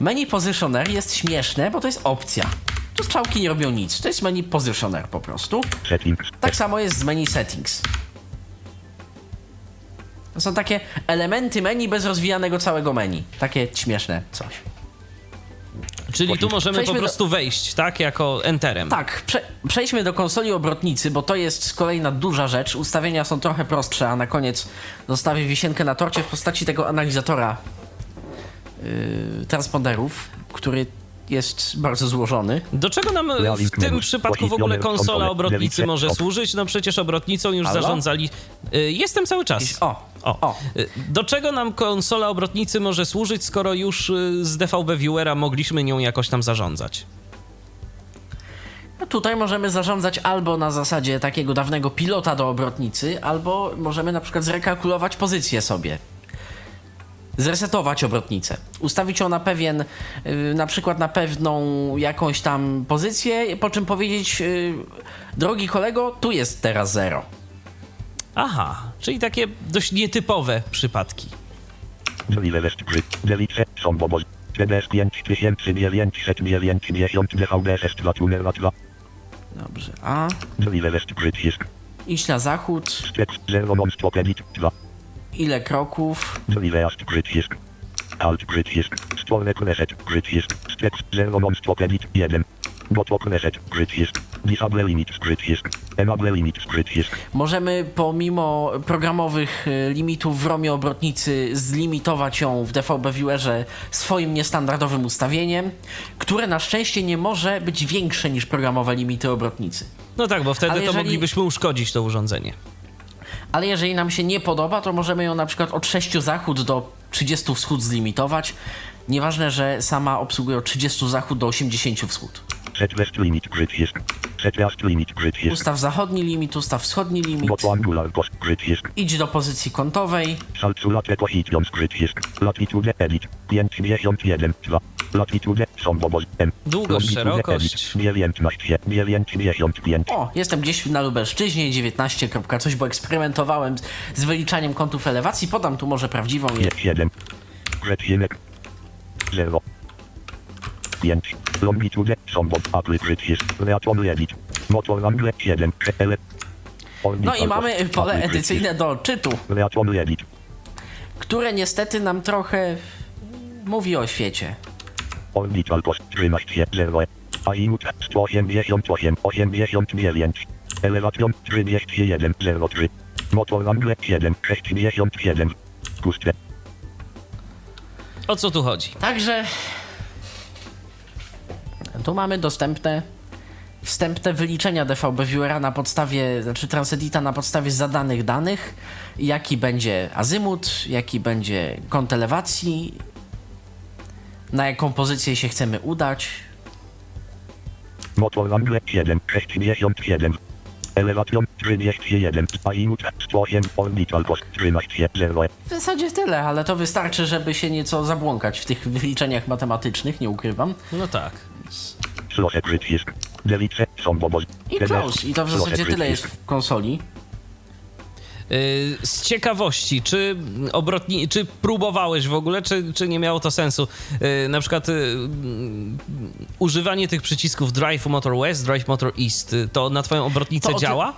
Menu Positioner jest śmieszne, bo to jest opcja. Tu strzałki nie robią nic. To jest menu Positioner po prostu. Settings, Tak samo jest z menu Settings. To są takie elementy menu bez rozwijanego całego menu. Takie śmieszne coś. Czyli tu możemy po Przejdźmy do- prostu wejść, tak? Jako enterem. Tak, prze, przejdźmy do konsoli obrotnicy, bo to jest kolejna duża rzecz. Ustawienia są trochę prostsze, a na koniec zostawię wisienkę na torcie w postaci tego analizatora yy, transponderów, który jest bardzo złożony. Do czego nam w tym przypadku w ogóle konsola obrotnicy może służyć? No przecież obrotnicą już zarządzali. Y, Jestem cały czas. O. o. Y, Do czego nam konsola obrotnicy może służyć, skoro już y, z DVB Viewera mogliśmy nią jakoś tam zarządzać? No tutaj możemy zarządzać albo na zasadzie takiego dawnego pilota do obrotnicy, albo możemy na przykład zrekalkulować pozycję sobie. Zresetować obrotnicę. Ustawić ją na pewien, y, na przykład na pewną jakąś tam pozycję, po czym powiedzieć, y, drogi kolego, tu jest teraz zero. Aha, czyli takie dość nietypowe przypadki. Deliver grid. Delice. Są bobos. CDS 5990 DVD 2 tuner 2. Dobrze, a iść na zachód, ile kroków, grid jest. Alt grid jest. Step 0 non stop edit 1. Botlock reset grid jest. Disable limit jest. Enable limit jest. Możemy pomimo programowych y, limitów w ROMie obrotnicy zlimitować ją w DVB Viewerze swoim niestandardowym ustawieniem, które na szczęście nie może być większe niż programowe limity obrotnicy. No tak, bo wtedy Ale to jeżeli- moglibyśmy uszkodzić to urządzenie. Ale jeżeli nam się nie podoba, to możemy ją na przykład od 6 zachód do 30 wschód zlimitować. Nieważne, że sama obsługuje od 30 zachód do 80 wschód. Limit limit. Ustaw zachodni limit, ustaw wschodni limit. Idź do pozycji kątowej. Salculate positions grid jest. Latitude edit. 51 2. Latitude są bobos M. Długość, szerokość. edit. 19 95. O, jestem gdzieś na Lubelszczyźnie, 19. kropka coś, bo eksperymentowałem z, wyliczaniem kątów elewacji. Podam tu może prawdziwą. Je- 7. Grecinek. 0. 5. Longitude. Apple. Motor angle 7. Ele. No i mamy pole edycyjne do edit. które niestety nam trochę mówi o świecie. Cost 13 0. Aimut 188 89. Elevation 31 03. Motor angle 7 67. Puste. O co tu chodzi? Także tu mamy dostępne wstępne wyliczenia DVB Viewera na podstawie, znaczy Transedita na podstawie zadanych danych, jaki będzie azymut, jaki będzie kąt elewacji, na jaką pozycję się chcemy udać. Motor angle 7 67. Elevation 31. Aimut 108. Orbital cost 13 0. W zasadzie tyle, ale to wystarczy, żeby się nieco zabłąkać w tych wyliczeniach matematycznych, nie ukrywam. No tak. Slose grid jest. Delice są bobos. I close. I to w zasadzie tyle jest w konsoli. Yy, Z ciekawości, czy obrotni, czy próbowałeś w ogóle, czy, czy nie miało to sensu? Yy, Na przykład yy, mm, używanie tych przycisków Drive Motor West, Drive Motor East, y, to na twoją obrotnicę To działa?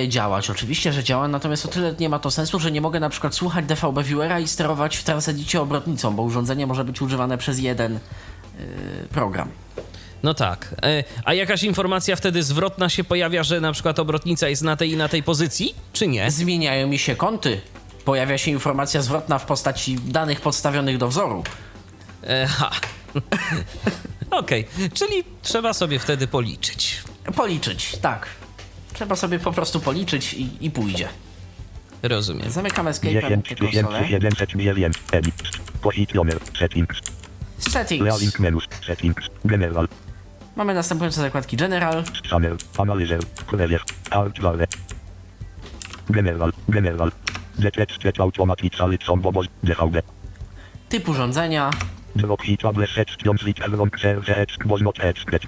Yy, działać, oczywiście, że działa, natomiast o tyle nie ma to sensu, że nie mogę na przykład słuchać DVB Viewera i sterować w Transedicie obrotnicą, bo urządzenie może być używane przez jeden yy, program. No tak. Yy, A jakaś informacja wtedy zwrotna się pojawia, że na przykład obrotnica jest na tej i na tej pozycji, czy nie? Zmieniają mi się kąty. Pojawia się informacja zwrotna w postaci danych podstawionych do wzoru. E, Ha. Okej, czyli trzeba sobie wtedy policzyć. Policzyć, tak. Trzeba sobie po prostu policzyć i, i pójdzie. Rozumiem. Zamykam escape'em 10 tę konsolę. 700 milien. Edit. Positioner. Settings. Settings. General. Mamy następujące zakładki General, Scanner. Analyzer. Alt Vale. General. General. Detected automatically są bobos. DVD. typ urządzenia, Drop hit able sections literon serce was not expect.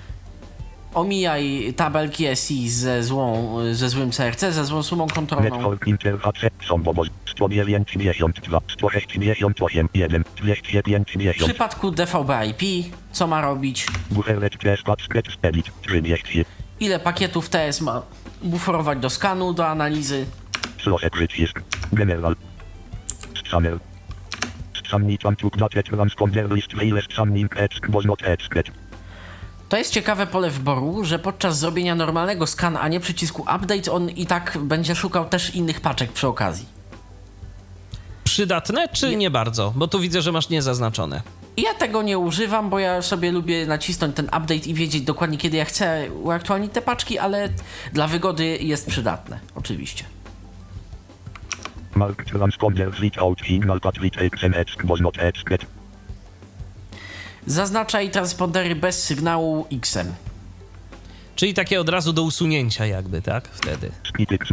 Omijaj tabelki SI ze, złą, ze złym CRC, ze złą sumą kontrolną. Network interface są bobos. 192. 168. 1. 250. W przypadku DVB IP, co ma robić, Buferlet przeskład sketch edit. 30. ile pakietów TS ma buforować do skanu, do analizy. General. Took that transponder list mail scanning text was not expect. To jest ciekawe pole wyboru, że podczas zrobienia normalnego scan, a nie przycisku update, on i tak będzie szukał też innych paczek przy okazji. Przydatne, czy nie bardzo? Bo tu widzę, że masz niezaznaczone. Ja tego nie używam, bo ja sobie lubię nacisnąć ten update i wiedzieć dokładnie kiedy ja chcę uaktualnić te paczki, ale dla wygody jest przydatne, oczywiście. Mark transponder without signal but with XMX was not expect. Zaznaczaj transpondery bez sygnału X-em. Czyli takie od razu do usunięcia jakby, tak? Wtedy. X.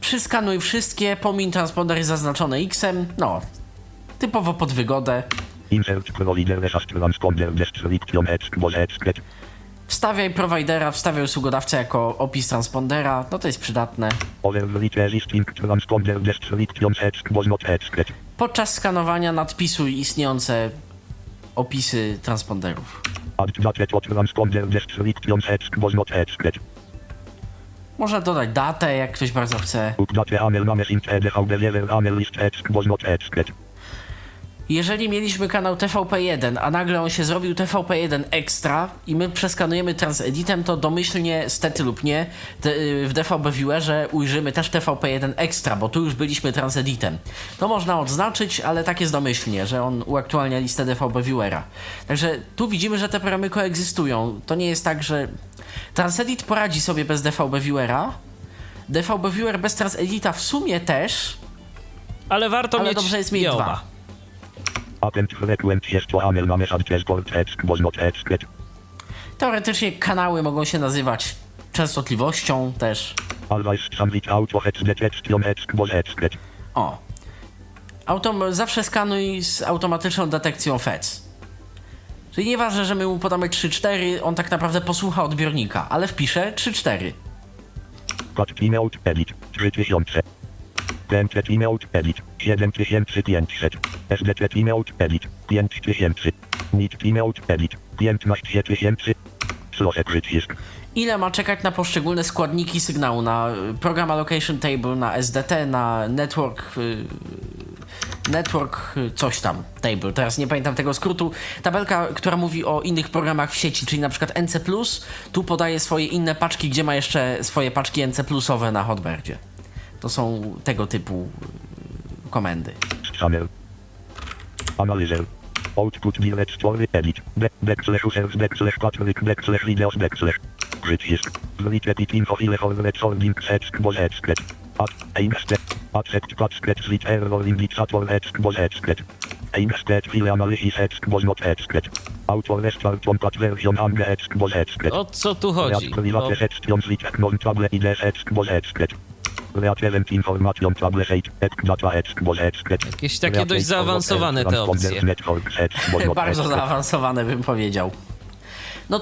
Przyskanuj wszystkie, pomiń transponder jest zaznaczony X-em, no, typowo pod wygodę. Wstawiaj prowajdera, wstawiaj usługodawcę jako opis transpondera, no to jest przydatne. Podczas skanowania nadpisuj istniejące opisy transponderów. Można dodać datę, jak ktoś bardzo chce. Jeżeli mieliśmy kanał TVP1, a nagle on się zrobił TVP1 Extra i my przeskanujemy transeditem, to domyślnie, stety lub nie, te- w DVB Viewerze ujrzymy też TVP1 Extra, bo tu już byliśmy transeditem. To można odznaczyć, ale tak jest domyślnie, że on uaktualnia listę DVB Viewera. Także tu widzimy, że te programy koegzystują. To nie jest tak, że Transedit poradzi sobie bez DVB Viewera, DVB Viewer bez Transedita w sumie też, Ale warto Ale mieć dobrze jest mieć dwa. Teoretycznie kanały mogą się nazywać częstotliwością też. O. Autom zawsze skanuj z automatyczną detekcją FEC. Czyli nieważne, że my mu podamy 3-4, on tak naprawdę posłucha odbiornika, ale wpisze 3-4. Cut Keynote Edit 3000. Template Keynote Edit 7500. SDT Keynote Edit 5000. Need Keynote Edit 15000. Slosze przycisk. Ile ma czekać na poszczególne składniki sygnału, na y, Program Allocation Table, na SDT, na Network... y, Network y, coś tam, table, teraz nie pamiętam tego skrótu. Tabelka, która mówi o innych programach w sieci, czyli na przykład NC+, tu podaje swoje inne paczki, gdzie ma jeszcze swoje paczki NC+owe na Hotbirdzie. To są tego typu y, komendy. Scanner. Analyzer. Output directory edit. Back, backslash users backslash Patrick backslash videos backslash. Przycisk. Repeat info file for recording X was expected. At Einstead. Accept Patrick switch error indicator was expected. Einstead file analysis X was not expected. Auto restart on patch version was expected. O co tu chodzi? Bo Jakieś takie dość zaawansowane te opcje. Bardzo zaawansowane bym powiedział. No,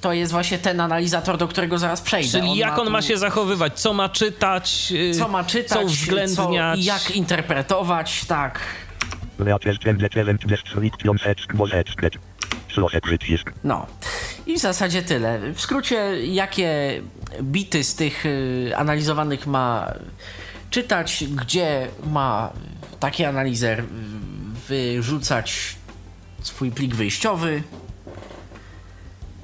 to jest właśnie ten analizator, do którego zaraz przejdę. Czyli jak on ma się zachowywać? Co ma czytać? y, Co ma czytać, Co uwzględniać? co, jak interpretować, tak. No. I w zasadzie tyle. W skrócie, jakie bity z tych y, analizowanych ma czytać, gdzie ma taki analizer wyrzucać swój plik wyjściowy.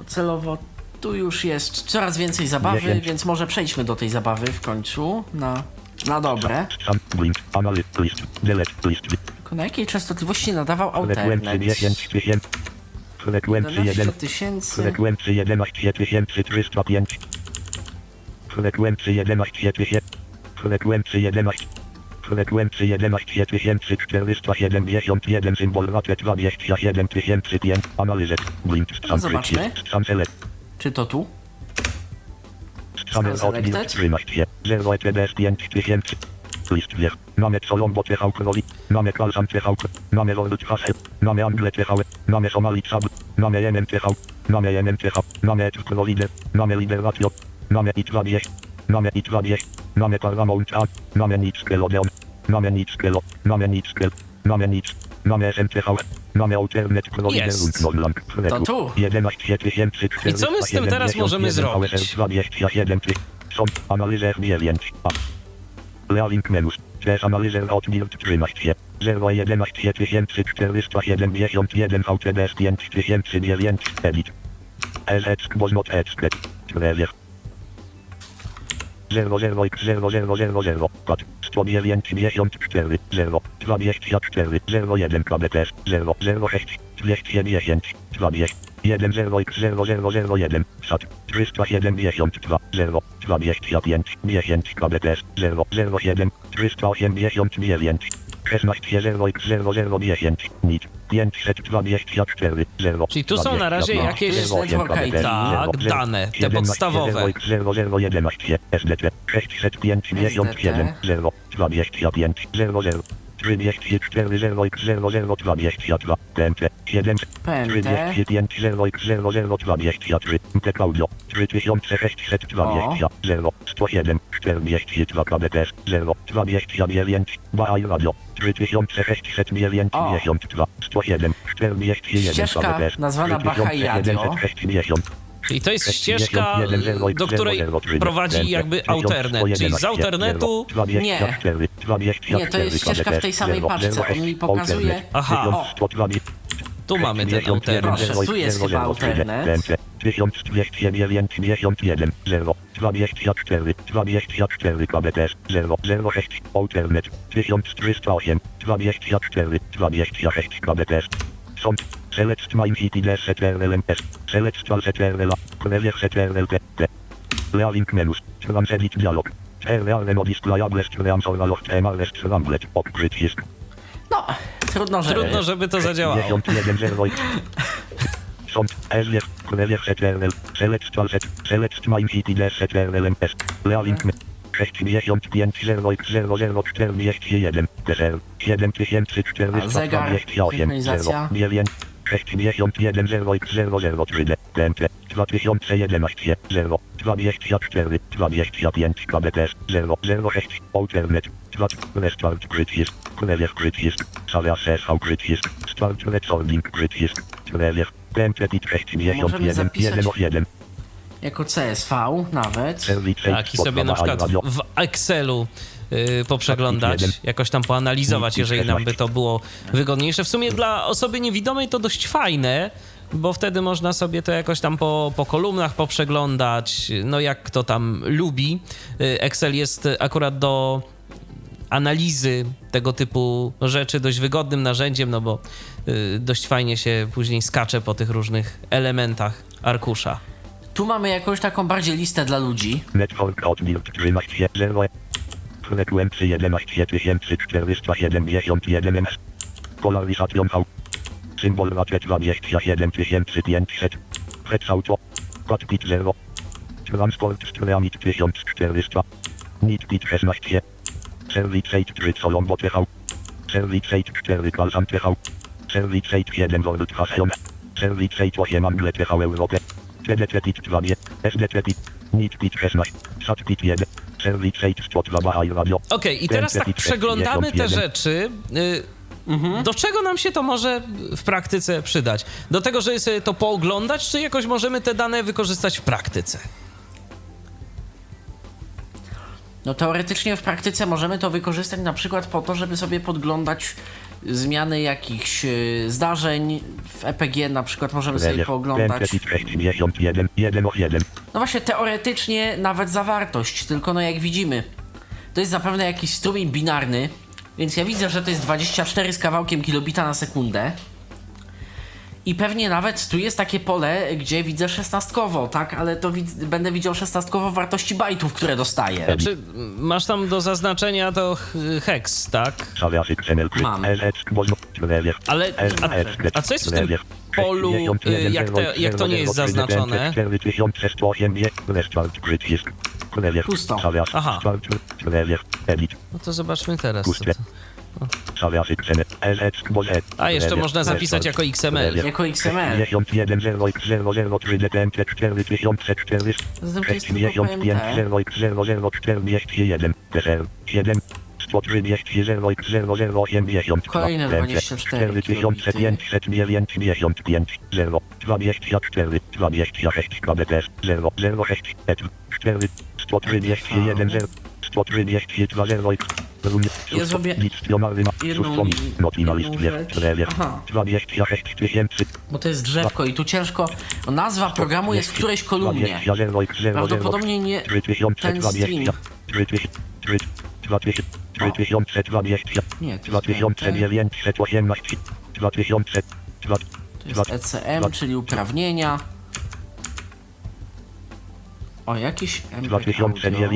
Celowo tu już jest coraz więcej zabawy, Dziesięć. więc może przejdźmy do tej zabawy w końcu na, na dobre. Tylko na jakiej częstotliwości nadawał Alternet? 11 tysięcy. Frekwencji 11305. Frekwencji 11000. Frekwencji 11. Frekwencji 11471 symbol raczej 27005. Analizę. Blink No, zobaczmy. Stan select. Czy to tu? Stan odbiór selected. trzymać się. 0 ETBS 5000. List wiech. Mamy Colombo TV Kroli. Mamy Kalsam TV. Mamy World Hassel. Mamy Angle TV. Mamy Somali Sab. Mamy Yemen TV. Mamy Yemen TV. Mamy Etro Lider. Mamy Lider Radio. Mamy Itwa Wiech. Mamy Itwa Wiech. Mamy Paramount A. Mamy Nickel Odeon. Mamy Nickel. Mamy Nickel. Mamy Nic. Mamy SMTV. Mamy Alternet Pro Lider Jest. und Nordland. To tu. 11 tysięcy I co my z tym teraz możemy zrobić? 21 są analizer 9 a Lealink menus Też analizer odbiór 13 011 471 VTBS 5009 edit. LX was not expected Trevier 00x0000 Pad 194 0 24 01 KBTS 0 06 210 20 1 0 x 0001 SAT 372 0 25 10 KBTS 0 07 389 16 0 0 0 10 nic. 524 0 Czyli tu są na razie jakieś-. Tak, dane, te podstawowe. 0 0 11 SDT 657 0 25 0 0 34 0 Pęte 7 35 0 0 23 Tek audio 3620 0 107 42 kbps 0 29 Bahaj radio 3609 52 107 41 kbps 3690 i to jest ścieżka, do której prowadzi jakby alternet, czyli z alternetu... Nie, nie, to jest ścieżka w tej samej paczce, on mi pokazuje... Aha, o. Tu mamy ten alternet. Proszę, tu jest chyba alternet. 24 24 kbps 0 06 alternet 1308 24 26 kbps Sąd Select Mine City Des CTRL-MS Select Twal CTRL Premier CTRL T Lealink menus Transedit dialog Realne no displayables Transformal of Temales Ramblet Upgrade jest No, trudno, że... Trudno, żeby to zadziałało. 51 0 Sąd Ezlier Premier CTRL Select Twal Set Select Mine City Des CTRL-MS Lealink menus 65 0 0 0 41 DSL 7428 synchronizacja. 9 61 0 0 0 3 D TNT 2011 0 24 25 KBTS 0 0 6 Alternet 2 Restart Premier Grid jest Sala Grid jest Start Resolving Grid jest Premier TNT 61 zapisać- 1 1 Jako CSV nawet. Tak, i sobie na przykład w Excelu y, poprzeglądać, jakoś tam poanalizować, jeżeli nam by to było wygodniejsze. W sumie dla osoby niewidomej to dość fajne, bo wtedy można sobie to jakoś tam po, po kolumnach poprzeglądać, no jak kto tam lubi. Y, Excel jest akurat do analizy tego typu rzeczy dość wygodnym narzędziem, no bo y, dość fajnie się później skacze po tych różnych elementach arkusza. Tu mamy jakąś taką bardziej listę dla ludzi. Network Outbuild 13 0 Frekwencji 11471 ms Polaryzacją V. Symbol raczej 27500 Flex Auto Cockpit 0 Transport Streamit 1400 Nitpit 16 Service 3 Solombo TV Service 4 Balsam TV Service 7 World Fashion Service 8 Angle TV Europę TDT 2 SDT Nitpit 16 Satpit 1 Service 102 Bahai Radio Okej, i teraz tak przeglądamy te 51. rzeczy. Y, Do czego nam się to może w praktyce przydać? Do tego, żeby sobie to pooglądać, czy jakoś możemy te dane wykorzystać w praktyce? No teoretycznie w praktyce możemy to wykorzystać na przykład po to, żeby sobie podglądać zmiany jakichś y, zdarzeń w EPG, na przykład możemy sobie pooglądać. 51 1 1 No właśnie teoretycznie nawet zawartość, tylko no jak widzimy, to jest zapewne jakiś strumień binarny, więc ja widzę, że to jest 24 z kawałkiem kilobita na sekundę. I pewnie nawet tu jest takie pole, gdzie widzę szesnastkowo, tak? Ale to widz- będę widział szesnastkowo wartości bajtów, które dostaję. Czy y, masz tam do zaznaczenia to hex, tak? Mam. Ale a, a co jest w tym polu, y, jak, te, jak to nie jest zaznaczone? Pusto. Aha. No to zobaczmy teraz. Co to. A jeszcze można zapisać jako XML. Jako XML. Zatem to jest tylko PMT. Kolejne 24 Ja zrobię jedną- rzecz. Aha. 26 tysięcy Bo to jest drzewko i tu ciężko. Nazwa programu jest w którejś kolumnie. Prawdopodobnie nie ten string. Nie, to jest To jest ECM, czyli uprawnienia. O, jakiś MP audio.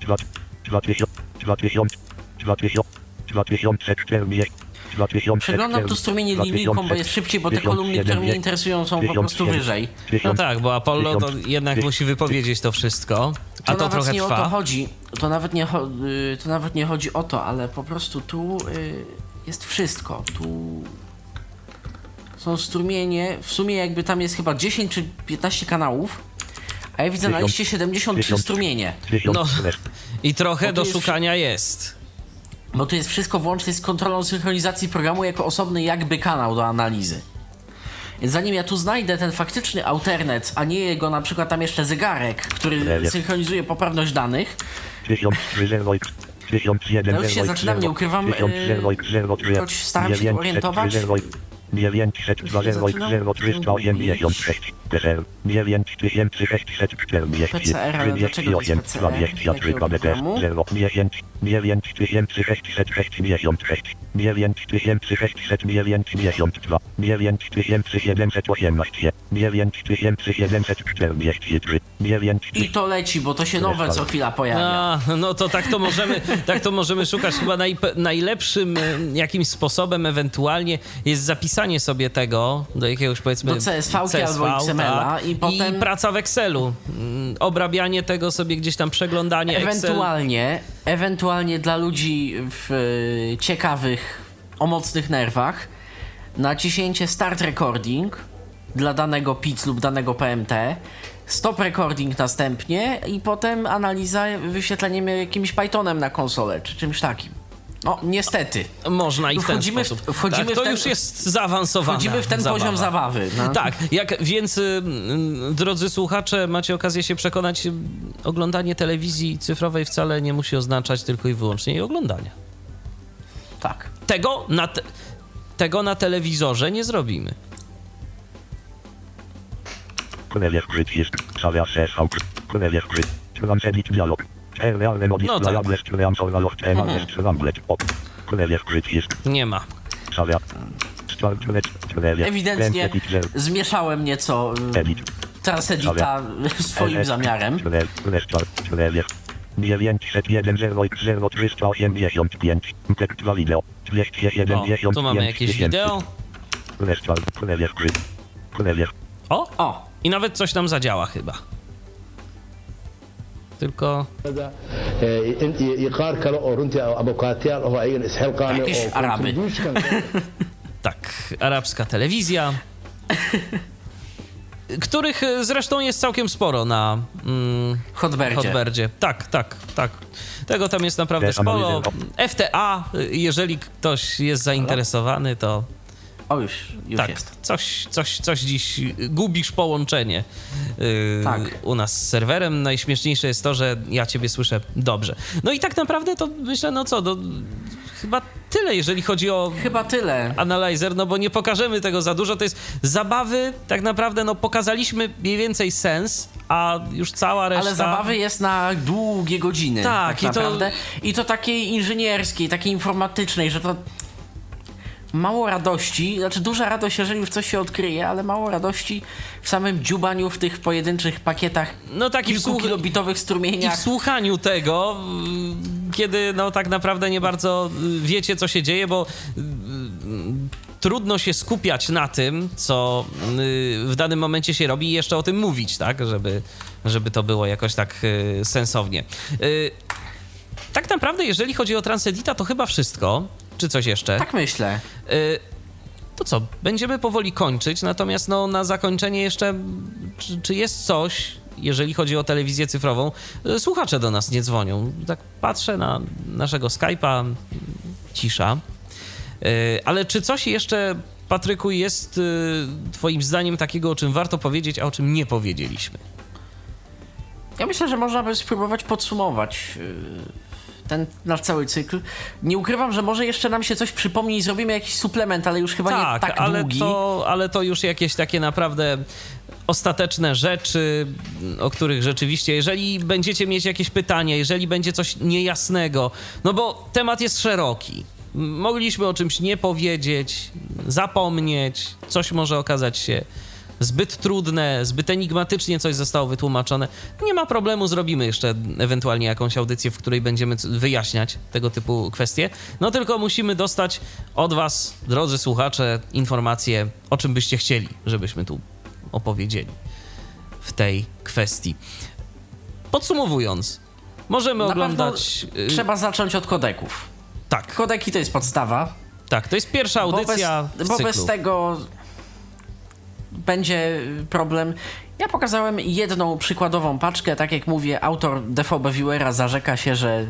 2009, 2000, 2000, 2040. 2040. Przeglądam tu strumienie linijką, bo jest szybciej, bo te kolumny, które mnie interesują są po prostu wyżej. No tak, bo Apollo to jednak musi wypowiedzieć to wszystko, a To, to trochę nie o to trwa. chodzi. To nawet nie, y, to nawet nie chodzi o to, ale po prostu tu y, jest wszystko. Tu są strumienie. W sumie jakby tam jest chyba 10 czy 15 kanałów, a ja widzę na liście 73 strumienie. No i trochę do tu jest- szukania jest. Bo tu jest wszystko włącznie z kontrolą synchronizacji programu jako osobny jakby kanał do analizy. Więc zanim ja tu znajdę ten faktyczny alternet, a nie jego na przykład tam jeszcze zegarek, który synchronizuje poprawność danych, 1030. 1001. Ja już się zaczynam, nie ukrywam, yy, choć staram się tu orientować. 9020386. PSL 9640. PCR, ale dlaczego to jest PCR? Jakiego programu? 10 9666 9662 9718 9743 I to leci, bo to się nowe co chwila pojawia. A, no to tak to możemy, tak to możemy szukać. Chyba najpe- najlepszym e, jakimś sposobem ewentualnie jest zapisanie sobie tego do jakiegoś powiedzmy Do CSV-ki albo XML-a tak, i potem- praca w Excelu. Mm, Obrabianie tego sobie gdzieś tam, przeglądanie Excel. Ewentualnie, ewentualnie dla ludzi w, e, ciekawych o mocnych nerwach naciśnięcie start recording dla danego PIC lub danego PMT, stop recording następnie i potem analiza wyświetleniem jakimś Pythonem na konsolę czy czymś takim. No, niestety. Można i w ten Wchodzimy w- sposób. wchodzimy tak, w to ten- już jest zaawansowane. Wchodzimy w ten poziom zabawy. No. Tak, jak, więc y, y, drodzy słuchacze, macie okazję się przekonać, oglądanie telewizji cyfrowej wcale nie musi oznaczać tylko i wyłącznie jej oglądania. tak. Tego na, te, tego na telewizorze nie zrobimy. No tak. jest. Nie ma. Ewidentnie zmieszałem nieco y, Edit. Transedita swoim zamiarem. Cornelia. 901 0385. Tekst wideo. O, 275. tu mamy jakieś wideo. O, O, i nawet coś tam zadziała chyba. Tylko Jakieś Araby. tak, arabska telewizja. Których y, zresztą jest całkiem sporo na mm, Hotberdzie. Hotberdzie. Tak, tak, tak. Tego tam jest naprawdę sporo. FTA, y, jeżeli ktoś jest zainteresowany, to O, już, już tak, jest. coś, coś, coś dziś gubisz połączenie yy, Tak. u nas z serwerem. Najśmieszniejsze jest to, że ja ciebie słyszę dobrze. No i tak naprawdę to myślę, no co, no, chyba tyle, jeżeli chodzi o Chyba tyle. Analyzer, no bo nie pokażemy tego za dużo. To jest zabawy, tak naprawdę, no pokazaliśmy mniej więcej sens, a już cała reszta... Ale zabawy jest na długie godziny. Tak, Tak, i to- naprawdę. I to takiej inżynierskiej, takiej informatycznej, że to mało radości, znaczy duża radość, jeżeli już coś się odkryje, ale mało radości w samym dziubaniu w tych pojedynczych pakietach No tak i w, kilkukilobitowych i strumieniach. w słuchaniu tego, y, kiedy no tak naprawdę nie bardzo y, wiecie, co się dzieje, bo y, y, trudno się skupiać na tym, co w danym momencie się robi i jeszcze o tym mówić, tak, żeby, żeby to było jakoś tak sensownie. Tak naprawdę, jeżeli chodzi o Transedita, to chyba wszystko. Czy coś jeszcze? Tak myślę. Y, To co, będziemy powoli kończyć, natomiast no, na zakończenie jeszcze, czy, czy jest coś, jeżeli chodzi o telewizję cyfrową? Y, Słuchacze do nas nie dzwonią. Tak patrzę na naszego Skype'a, cisza. Y, Ale czy coś jeszcze, Patryku, jest twoim zdaniem takiego, o czym warto powiedzieć, a o czym nie powiedzieliśmy? Ja myślę, że można by spróbować podsumować ten nasz cały cykl. Nie ukrywam, że może jeszcze nam się coś przypomni i zrobimy jakiś suplement, ale już chyba nie tak ale, długi. to, ale to już jakieś takie naprawdę ostateczne rzeczy, o których rzeczywiście, jeżeli będziecie mieć jakieś pytania, jeżeli będzie coś niejasnego, no bo temat jest szeroki. Mogliśmy o czymś nie powiedzieć, zapomnieć, coś może okazać się zbyt trudne, zbyt enigmatycznie coś zostało wytłumaczone. Nie ma problemu, zrobimy jeszcze ewentualnie jakąś audycję, w której będziemy wyjaśniać tego typu kwestie. No tylko musimy dostać od Was, drodzy słuchacze, informacje, o czym byście chcieli, żebyśmy tu opowiedzieli w tej kwestii. Podsumowując, możemy Na oglądać. y, trzeba zacząć od kodeków. Tak, Kodeki to jest podstawa. tak, to jest pierwsza audycja bo bez, bo bez tego będzie problem. Ja pokazałem jedną przykładową paczkę. Tak jak mówię, autor DVB Viewera zarzeka się, że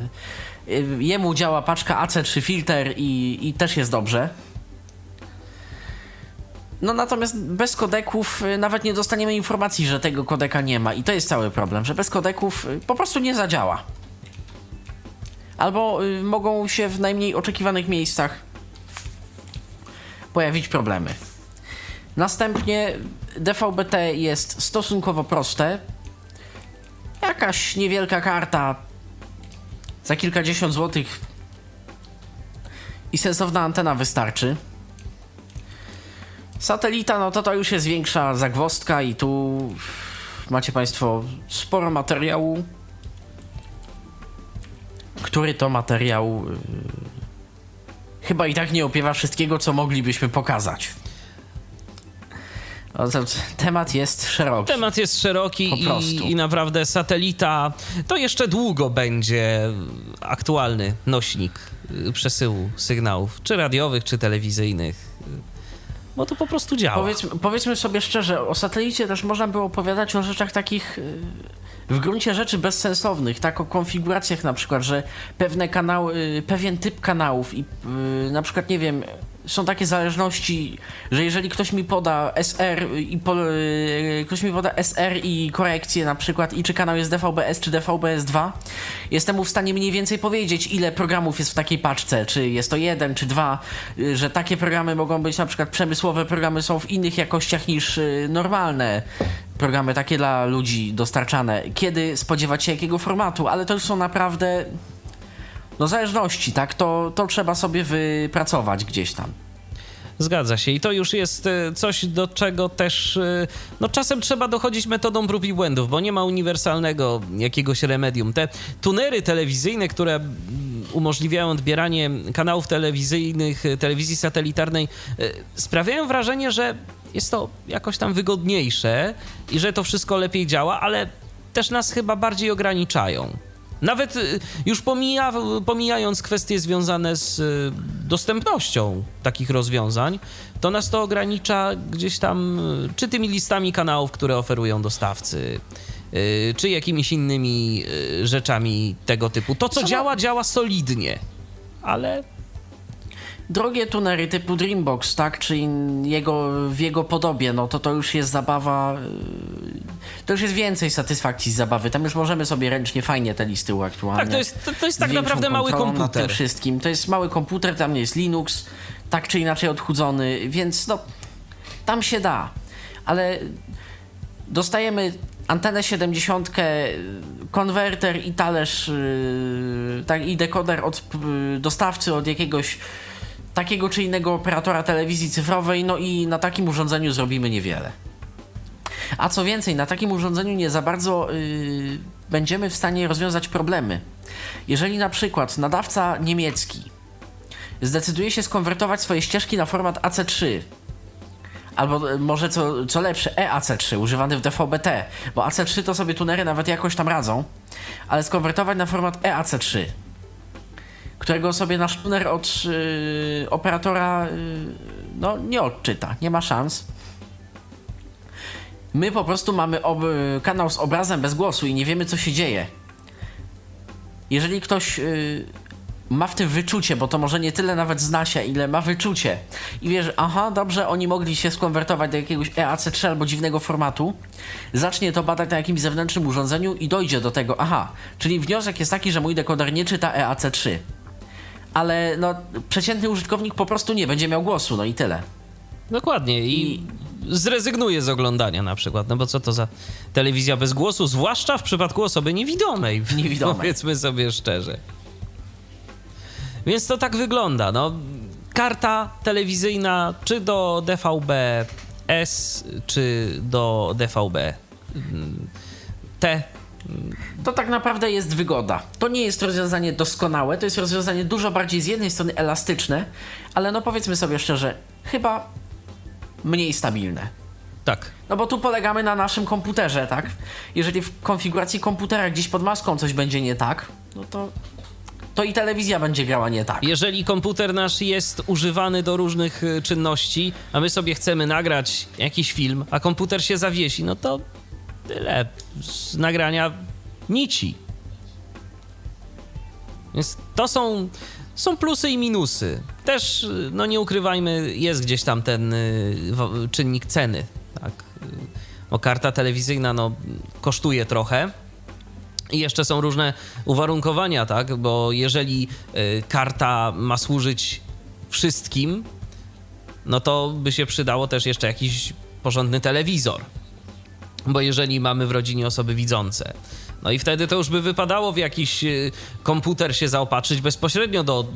y, jemu działa paczka AC3 filter i, i też jest dobrze. No natomiast bez kodeków y, nawet nie dostaniemy informacji, że tego kodeka nie ma. I to jest cały problem, że bez kodeków y, po prostu nie zadziała. Albo mogą się w najmniej oczekiwanych miejscach pojawić problemy. Następnie DVB-T jest stosunkowo proste. Jakaś niewielka karta za kilkadziesiąt złotych i sensowna antena wystarczy. Satelita, no to to już jest większa zagwozdka i tu macie Państwo sporo materiału, który to materiał y, chyba i tak nie opiewa wszystkiego, co moglibyśmy pokazać. No temat jest szeroki. Temat jest szeroki i, i naprawdę satelita to jeszcze długo będzie aktualny nośnik y, przesyłu sygnałów, czy radiowych, czy telewizyjnych. y, Bo to po prostu działa. Powiedz, powiedzmy sobie szczerze, o satelicie też można było opowiadać o rzeczach takich y, w gruncie rzeczy bezsensownych, tak o konfiguracjach na przykład, że pewne kanały, pewien typ kanałów i na przykład nie wiem, są takie zależności, że jeżeli ktoś mi poda SR i po, y, ktoś mi poda SR i korekcję na przykład i czy kanał jest DVB-S czy DVB-S2, jestem w stanie mniej więcej powiedzieć, ile programów jest w takiej paczce, czy jest to jeden, czy dwa, y, że takie programy mogą być na przykład przemysłowe programy są w innych jakościach niż y, normalne. Programy takie dla ludzi dostarczane. Kiedy spodziewać się jakiego formatu, ale to już są naprawdę no zależności, tak? To, to trzeba sobie wypracować gdzieś tam. Zgadza się. I to już jest e, coś, do czego też e, no, czasem trzeba dochodzić metodą prób i błędów, bo nie ma uniwersalnego jakiegoś remedium. Te tunery telewizyjne, które umożliwiają odbieranie kanałów telewizyjnych, e, telewizji satelitarnej, sprawiają wrażenie, że jest to jakoś tam wygodniejsze i że to wszystko lepiej działa, ale też nas chyba bardziej ograniczają. Nawet y, już pomija, pomijając kwestie związane z y, dostępnością takich rozwiązań, to nas to ogranicza gdzieś tam, y, czy tymi listami kanałów, które oferują dostawcy, czy jakimiś innymi rzeczami tego typu. To, co Samo- działa, działa solidnie, ale Drogie tunery typu Dreambox, tak? Czy in, jego, w jego podobie, no to to już jest zabawa. yy, To już jest więcej satysfakcji z zabawy. Tam już możemy sobie ręcznie fajnie te listy uaktualniać. tak, to jest, to, to jest tak naprawdę mały kontrolą nad tym komputer. wszystkim. To jest mały komputer, tam jest Linux, tak czy inaczej odchudzony, więc no tam się da. Ale dostajemy antenę 70, konwerter i talerz, yy, tak, i dekoder od yy, dostawcy, od jakiegoś takiego czy innego operatora telewizji cyfrowej, no i na takim urządzeniu zrobimy niewiele. A co więcej, na takim urządzeniu nie za bardzo yy, będziemy w stanie rozwiązać problemy. Jeżeli na przykład nadawca niemiecki zdecyduje się skonwertować swoje ścieżki na format AC3, albo e, może co, co lepsze, E EAC3 używany w DVB-T, bo AC3 to sobie tunery nawet jakoś tam radzą, ale skonwertować na format E EAC3, którego sobie nasz tuner od yy, operatora yy, no, nie odczyta, nie ma szans. My po prostu mamy kanał z obrazem bez głosu i nie wiemy, co się dzieje. Jeżeli ktoś yy, ma w tym wyczucie, bo to może nie tyle nawet zna się, ile ma wyczucie i wie, że aha, dobrze, oni mogli się skonwertować do jakiegoś E EAC3 albo dziwnego formatu, zacznie to badać na jakimś zewnętrznym urządzeniu i dojdzie do tego, aha, czyli wniosek jest taki, że mój dekoder nie czyta E EAC3. Ale no, przeciętny użytkownik po prostu nie będzie miał głosu, no i tyle. Dokładnie i, I- zrezygnuje z oglądania na przykład, no bo co to za telewizja bez głosu, zwłaszcza w przypadku osoby niewidomej, Niewidomej. powiedzmy sobie szczerze. Więc to tak wygląda, no. Karta telewizyjna czy do DVB DVB-S czy do DVB T. To tak naprawdę jest wygoda. To nie jest rozwiązanie doskonałe, to jest rozwiązanie dużo bardziej z jednej strony elastyczne, ale no powiedzmy sobie szczerze, chyba mniej stabilne. Tak. No bo tu polegamy na naszym komputerze, tak? Jeżeli w konfiguracji komputera gdzieś pod maską coś będzie nie tak, no to, to i telewizja będzie grała nie tak. Jeżeli komputer nasz jest używany do różnych y, czynności, a my sobie chcemy nagrać jakiś film, a komputer się zawiesi, no to tyle z nagrania nici. Więc to są, są plusy i minusy. Też, y, no nie ukrywajmy, jest gdzieś tam ten y, czynnik ceny, tak? Y, Bo karta telewizyjna, no, kosztuje trochę. I jeszcze są różne uwarunkowania, tak? Bo jeżeli y, karta ma służyć wszystkim, no to by się przydało też jeszcze jakiś porządny telewizor. Bo jeżeli mamy w rodzinie osoby widzące, no i wtedy to już by wypadało w jakiś y, komputer się zaopatrzyć bezpośrednio do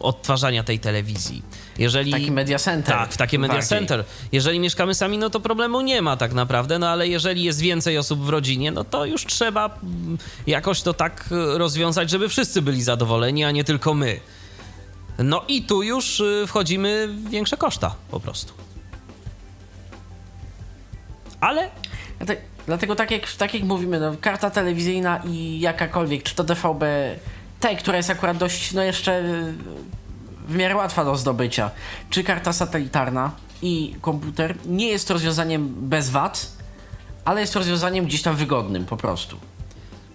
odtwarzania tej telewizji. Jeżeli... Taki media center. Tak, w takie media bardziej. center. Jeżeli mieszkamy sami, no to problemu nie ma tak naprawdę, no ale jeżeli jest więcej osób w rodzinie, no to już trzeba mm, jakoś to tak y, rozwiązać, żeby wszyscy byli zadowoleni, a nie tylko my. No i tu już y, wchodzimy w większe koszta po prostu. Ale Dlate- Dlatego tak jak, tak jak mówimy, no, karta telewizyjna i jakakolwiek, czy to DVB, tej, która jest akurat dość, no jeszcze y, w miarę łatwa do zdobycia, czy karta satelitarna i komputer, nie jest to rozwiązaniem bez wad, ale jest to rozwiązaniem gdzieś tam wygodnym po prostu.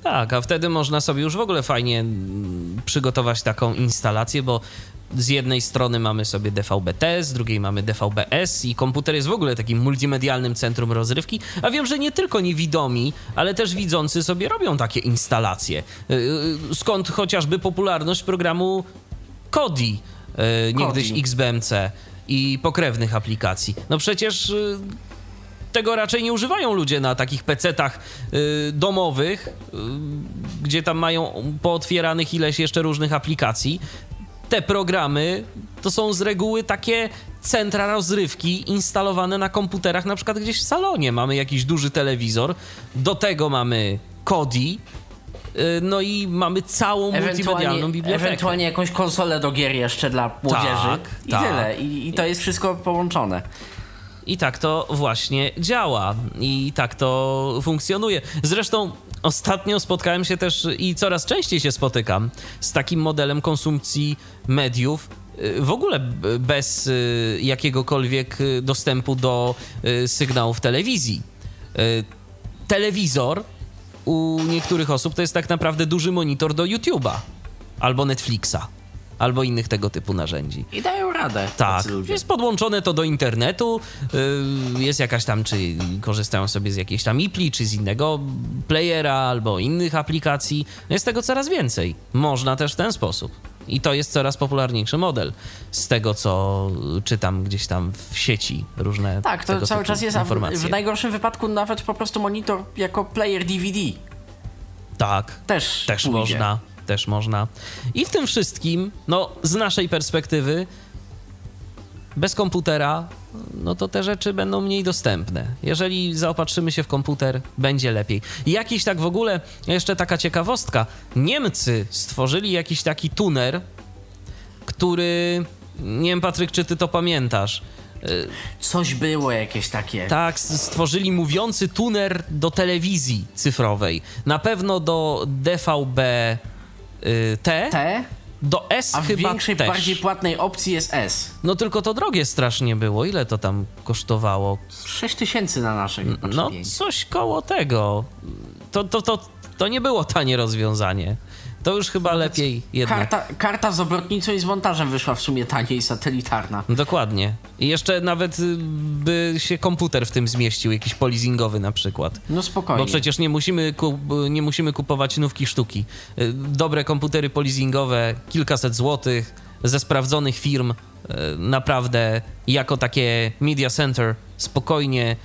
Tak, a wtedy można sobie już w ogóle fajnie mm, przygotować taką instalację, bo z jednej strony mamy sobie DVB-T, z drugiej mamy DVB-S i komputer jest w ogóle takim multimedialnym centrum rozrywki, a wiem, że nie tylko niewidomi, ale też widzący sobie robią takie instalacje. Yy, Skąd chociażby popularność programu Kodi, yy, niegdyś. XBMC i pokrewnych aplikacji. No przecież tego raczej nie używają ludzie na takich pecetach y, domowych, y, gdzie tam mają pootwieranych ileś jeszcze różnych aplikacji. Te programy to są z reguły takie centra rozrywki instalowane na komputerach, na przykład gdzieś w salonie. Mamy jakiś duży telewizor, do tego mamy Kodi, y, no i mamy całą multimedialną bibliotekę. ewentualnie jakąś konsolę do gier jeszcze dla młodzieży. Tak, I tak. tyle. I, I to jest wszystko połączone. I tak to właśnie działa. I tak to funkcjonuje. Zresztą ostatnio spotkałem się też i coraz częściej się spotykam z takim modelem konsumpcji mediów. y, W ogóle bez y, jakiegokolwiek y, dostępu do sygnałów telewizji. Telewizor u niektórych osób to jest tak naprawdę duży monitor do YouTube'a albo Netflixa, albo innych tego typu narzędzi. I dają radę. Tak, jest podłączone to do internetu, yy, jest jakaś tam, czy korzystają sobie z jakiejś tam IPLI, czy z innego playera, albo innych aplikacji. No Jest tego coraz więcej. Można też w ten sposób. I to jest coraz popularniejszy model z tego, co czytam gdzieś tam w sieci różne Tak, to cały czas jest, a w, informacje. w najgorszym wypadku nawet po prostu monitor jako player DVD Tak, też Też pójdzie. można, też można. I w tym wszystkim, no z naszej perspektywy, bez komputera, no to te rzeczy będą mniej dostępne. Jeżeli zaopatrzymy się w komputer, będzie lepiej. I jakiś tak w ogóle, jeszcze taka ciekawostka, Niemcy stworzyli jakiś taki tuner, który, nie wiem Patryk, czy ty to pamiętasz, Coś było jakieś takie. tak, stworzyli mówiący tuner do telewizji cyfrowej. Na pewno do DVB y, T, T, do S a w chyba większej, też. bardziej płatnej opcji jest S. No tylko to drogie strasznie było. Ile to tam kosztowało? 6 tysięcy na naszej. No coś koło tego. To, to, to, to nie było tanie rozwiązanie. To już chyba lepiej jednak. Karta, karta z obrotnicą i z montażem wyszła w sumie taniej satelitarna. Dokładnie. I jeszcze nawet y, by się komputer w tym zmieścił, jakiś polizingowy na przykład. No spokojnie. Bo przecież nie musimy, nie musimy kupować nówki sztuki. Y, Dobre komputery polizingowe, kilkaset złotych, ze sprawdzonych firm, y, naprawdę jako takie media center spokojnie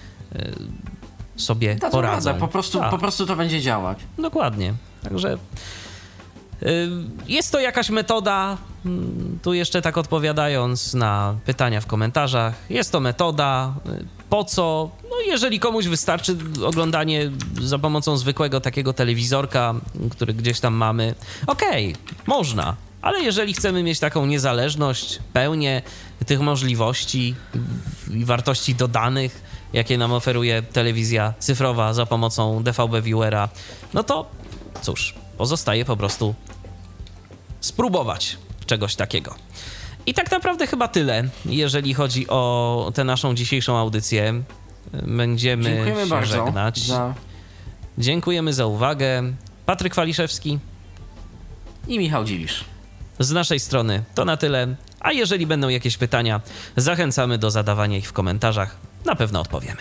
sobie poradzą. po prostu, Tak, po prostu to będzie działać. Dokładnie. Także Jest to jakaś metoda, mm, tu jeszcze tak odpowiadając na pytania w komentarzach, jest to metoda, y, po co? No jeżeli komuś wystarczy oglądanie za pomocą zwykłego takiego telewizorka, który gdzieś tam mamy, okej, można. Ale jeżeli chcemy mieć taką niezależność, pełnię tych możliwości i wartości dodanych, jakie nam oferuje telewizja cyfrowa za pomocą DVB Viewera, no to cóż, pozostaje po prostu spróbować czegoś takiego. I tak naprawdę chyba tyle, jeżeli chodzi o tę naszą dzisiejszą audycję. Będziemy Dziękujemy się żegnać. za... Dziękujemy za uwagę. Patryk Waliszewski i Michał Dziwisz. z naszej strony to na tyle. A jeżeli będą jakieś pytania, zachęcamy do zadawania ich w komentarzach. Na pewno odpowiemy.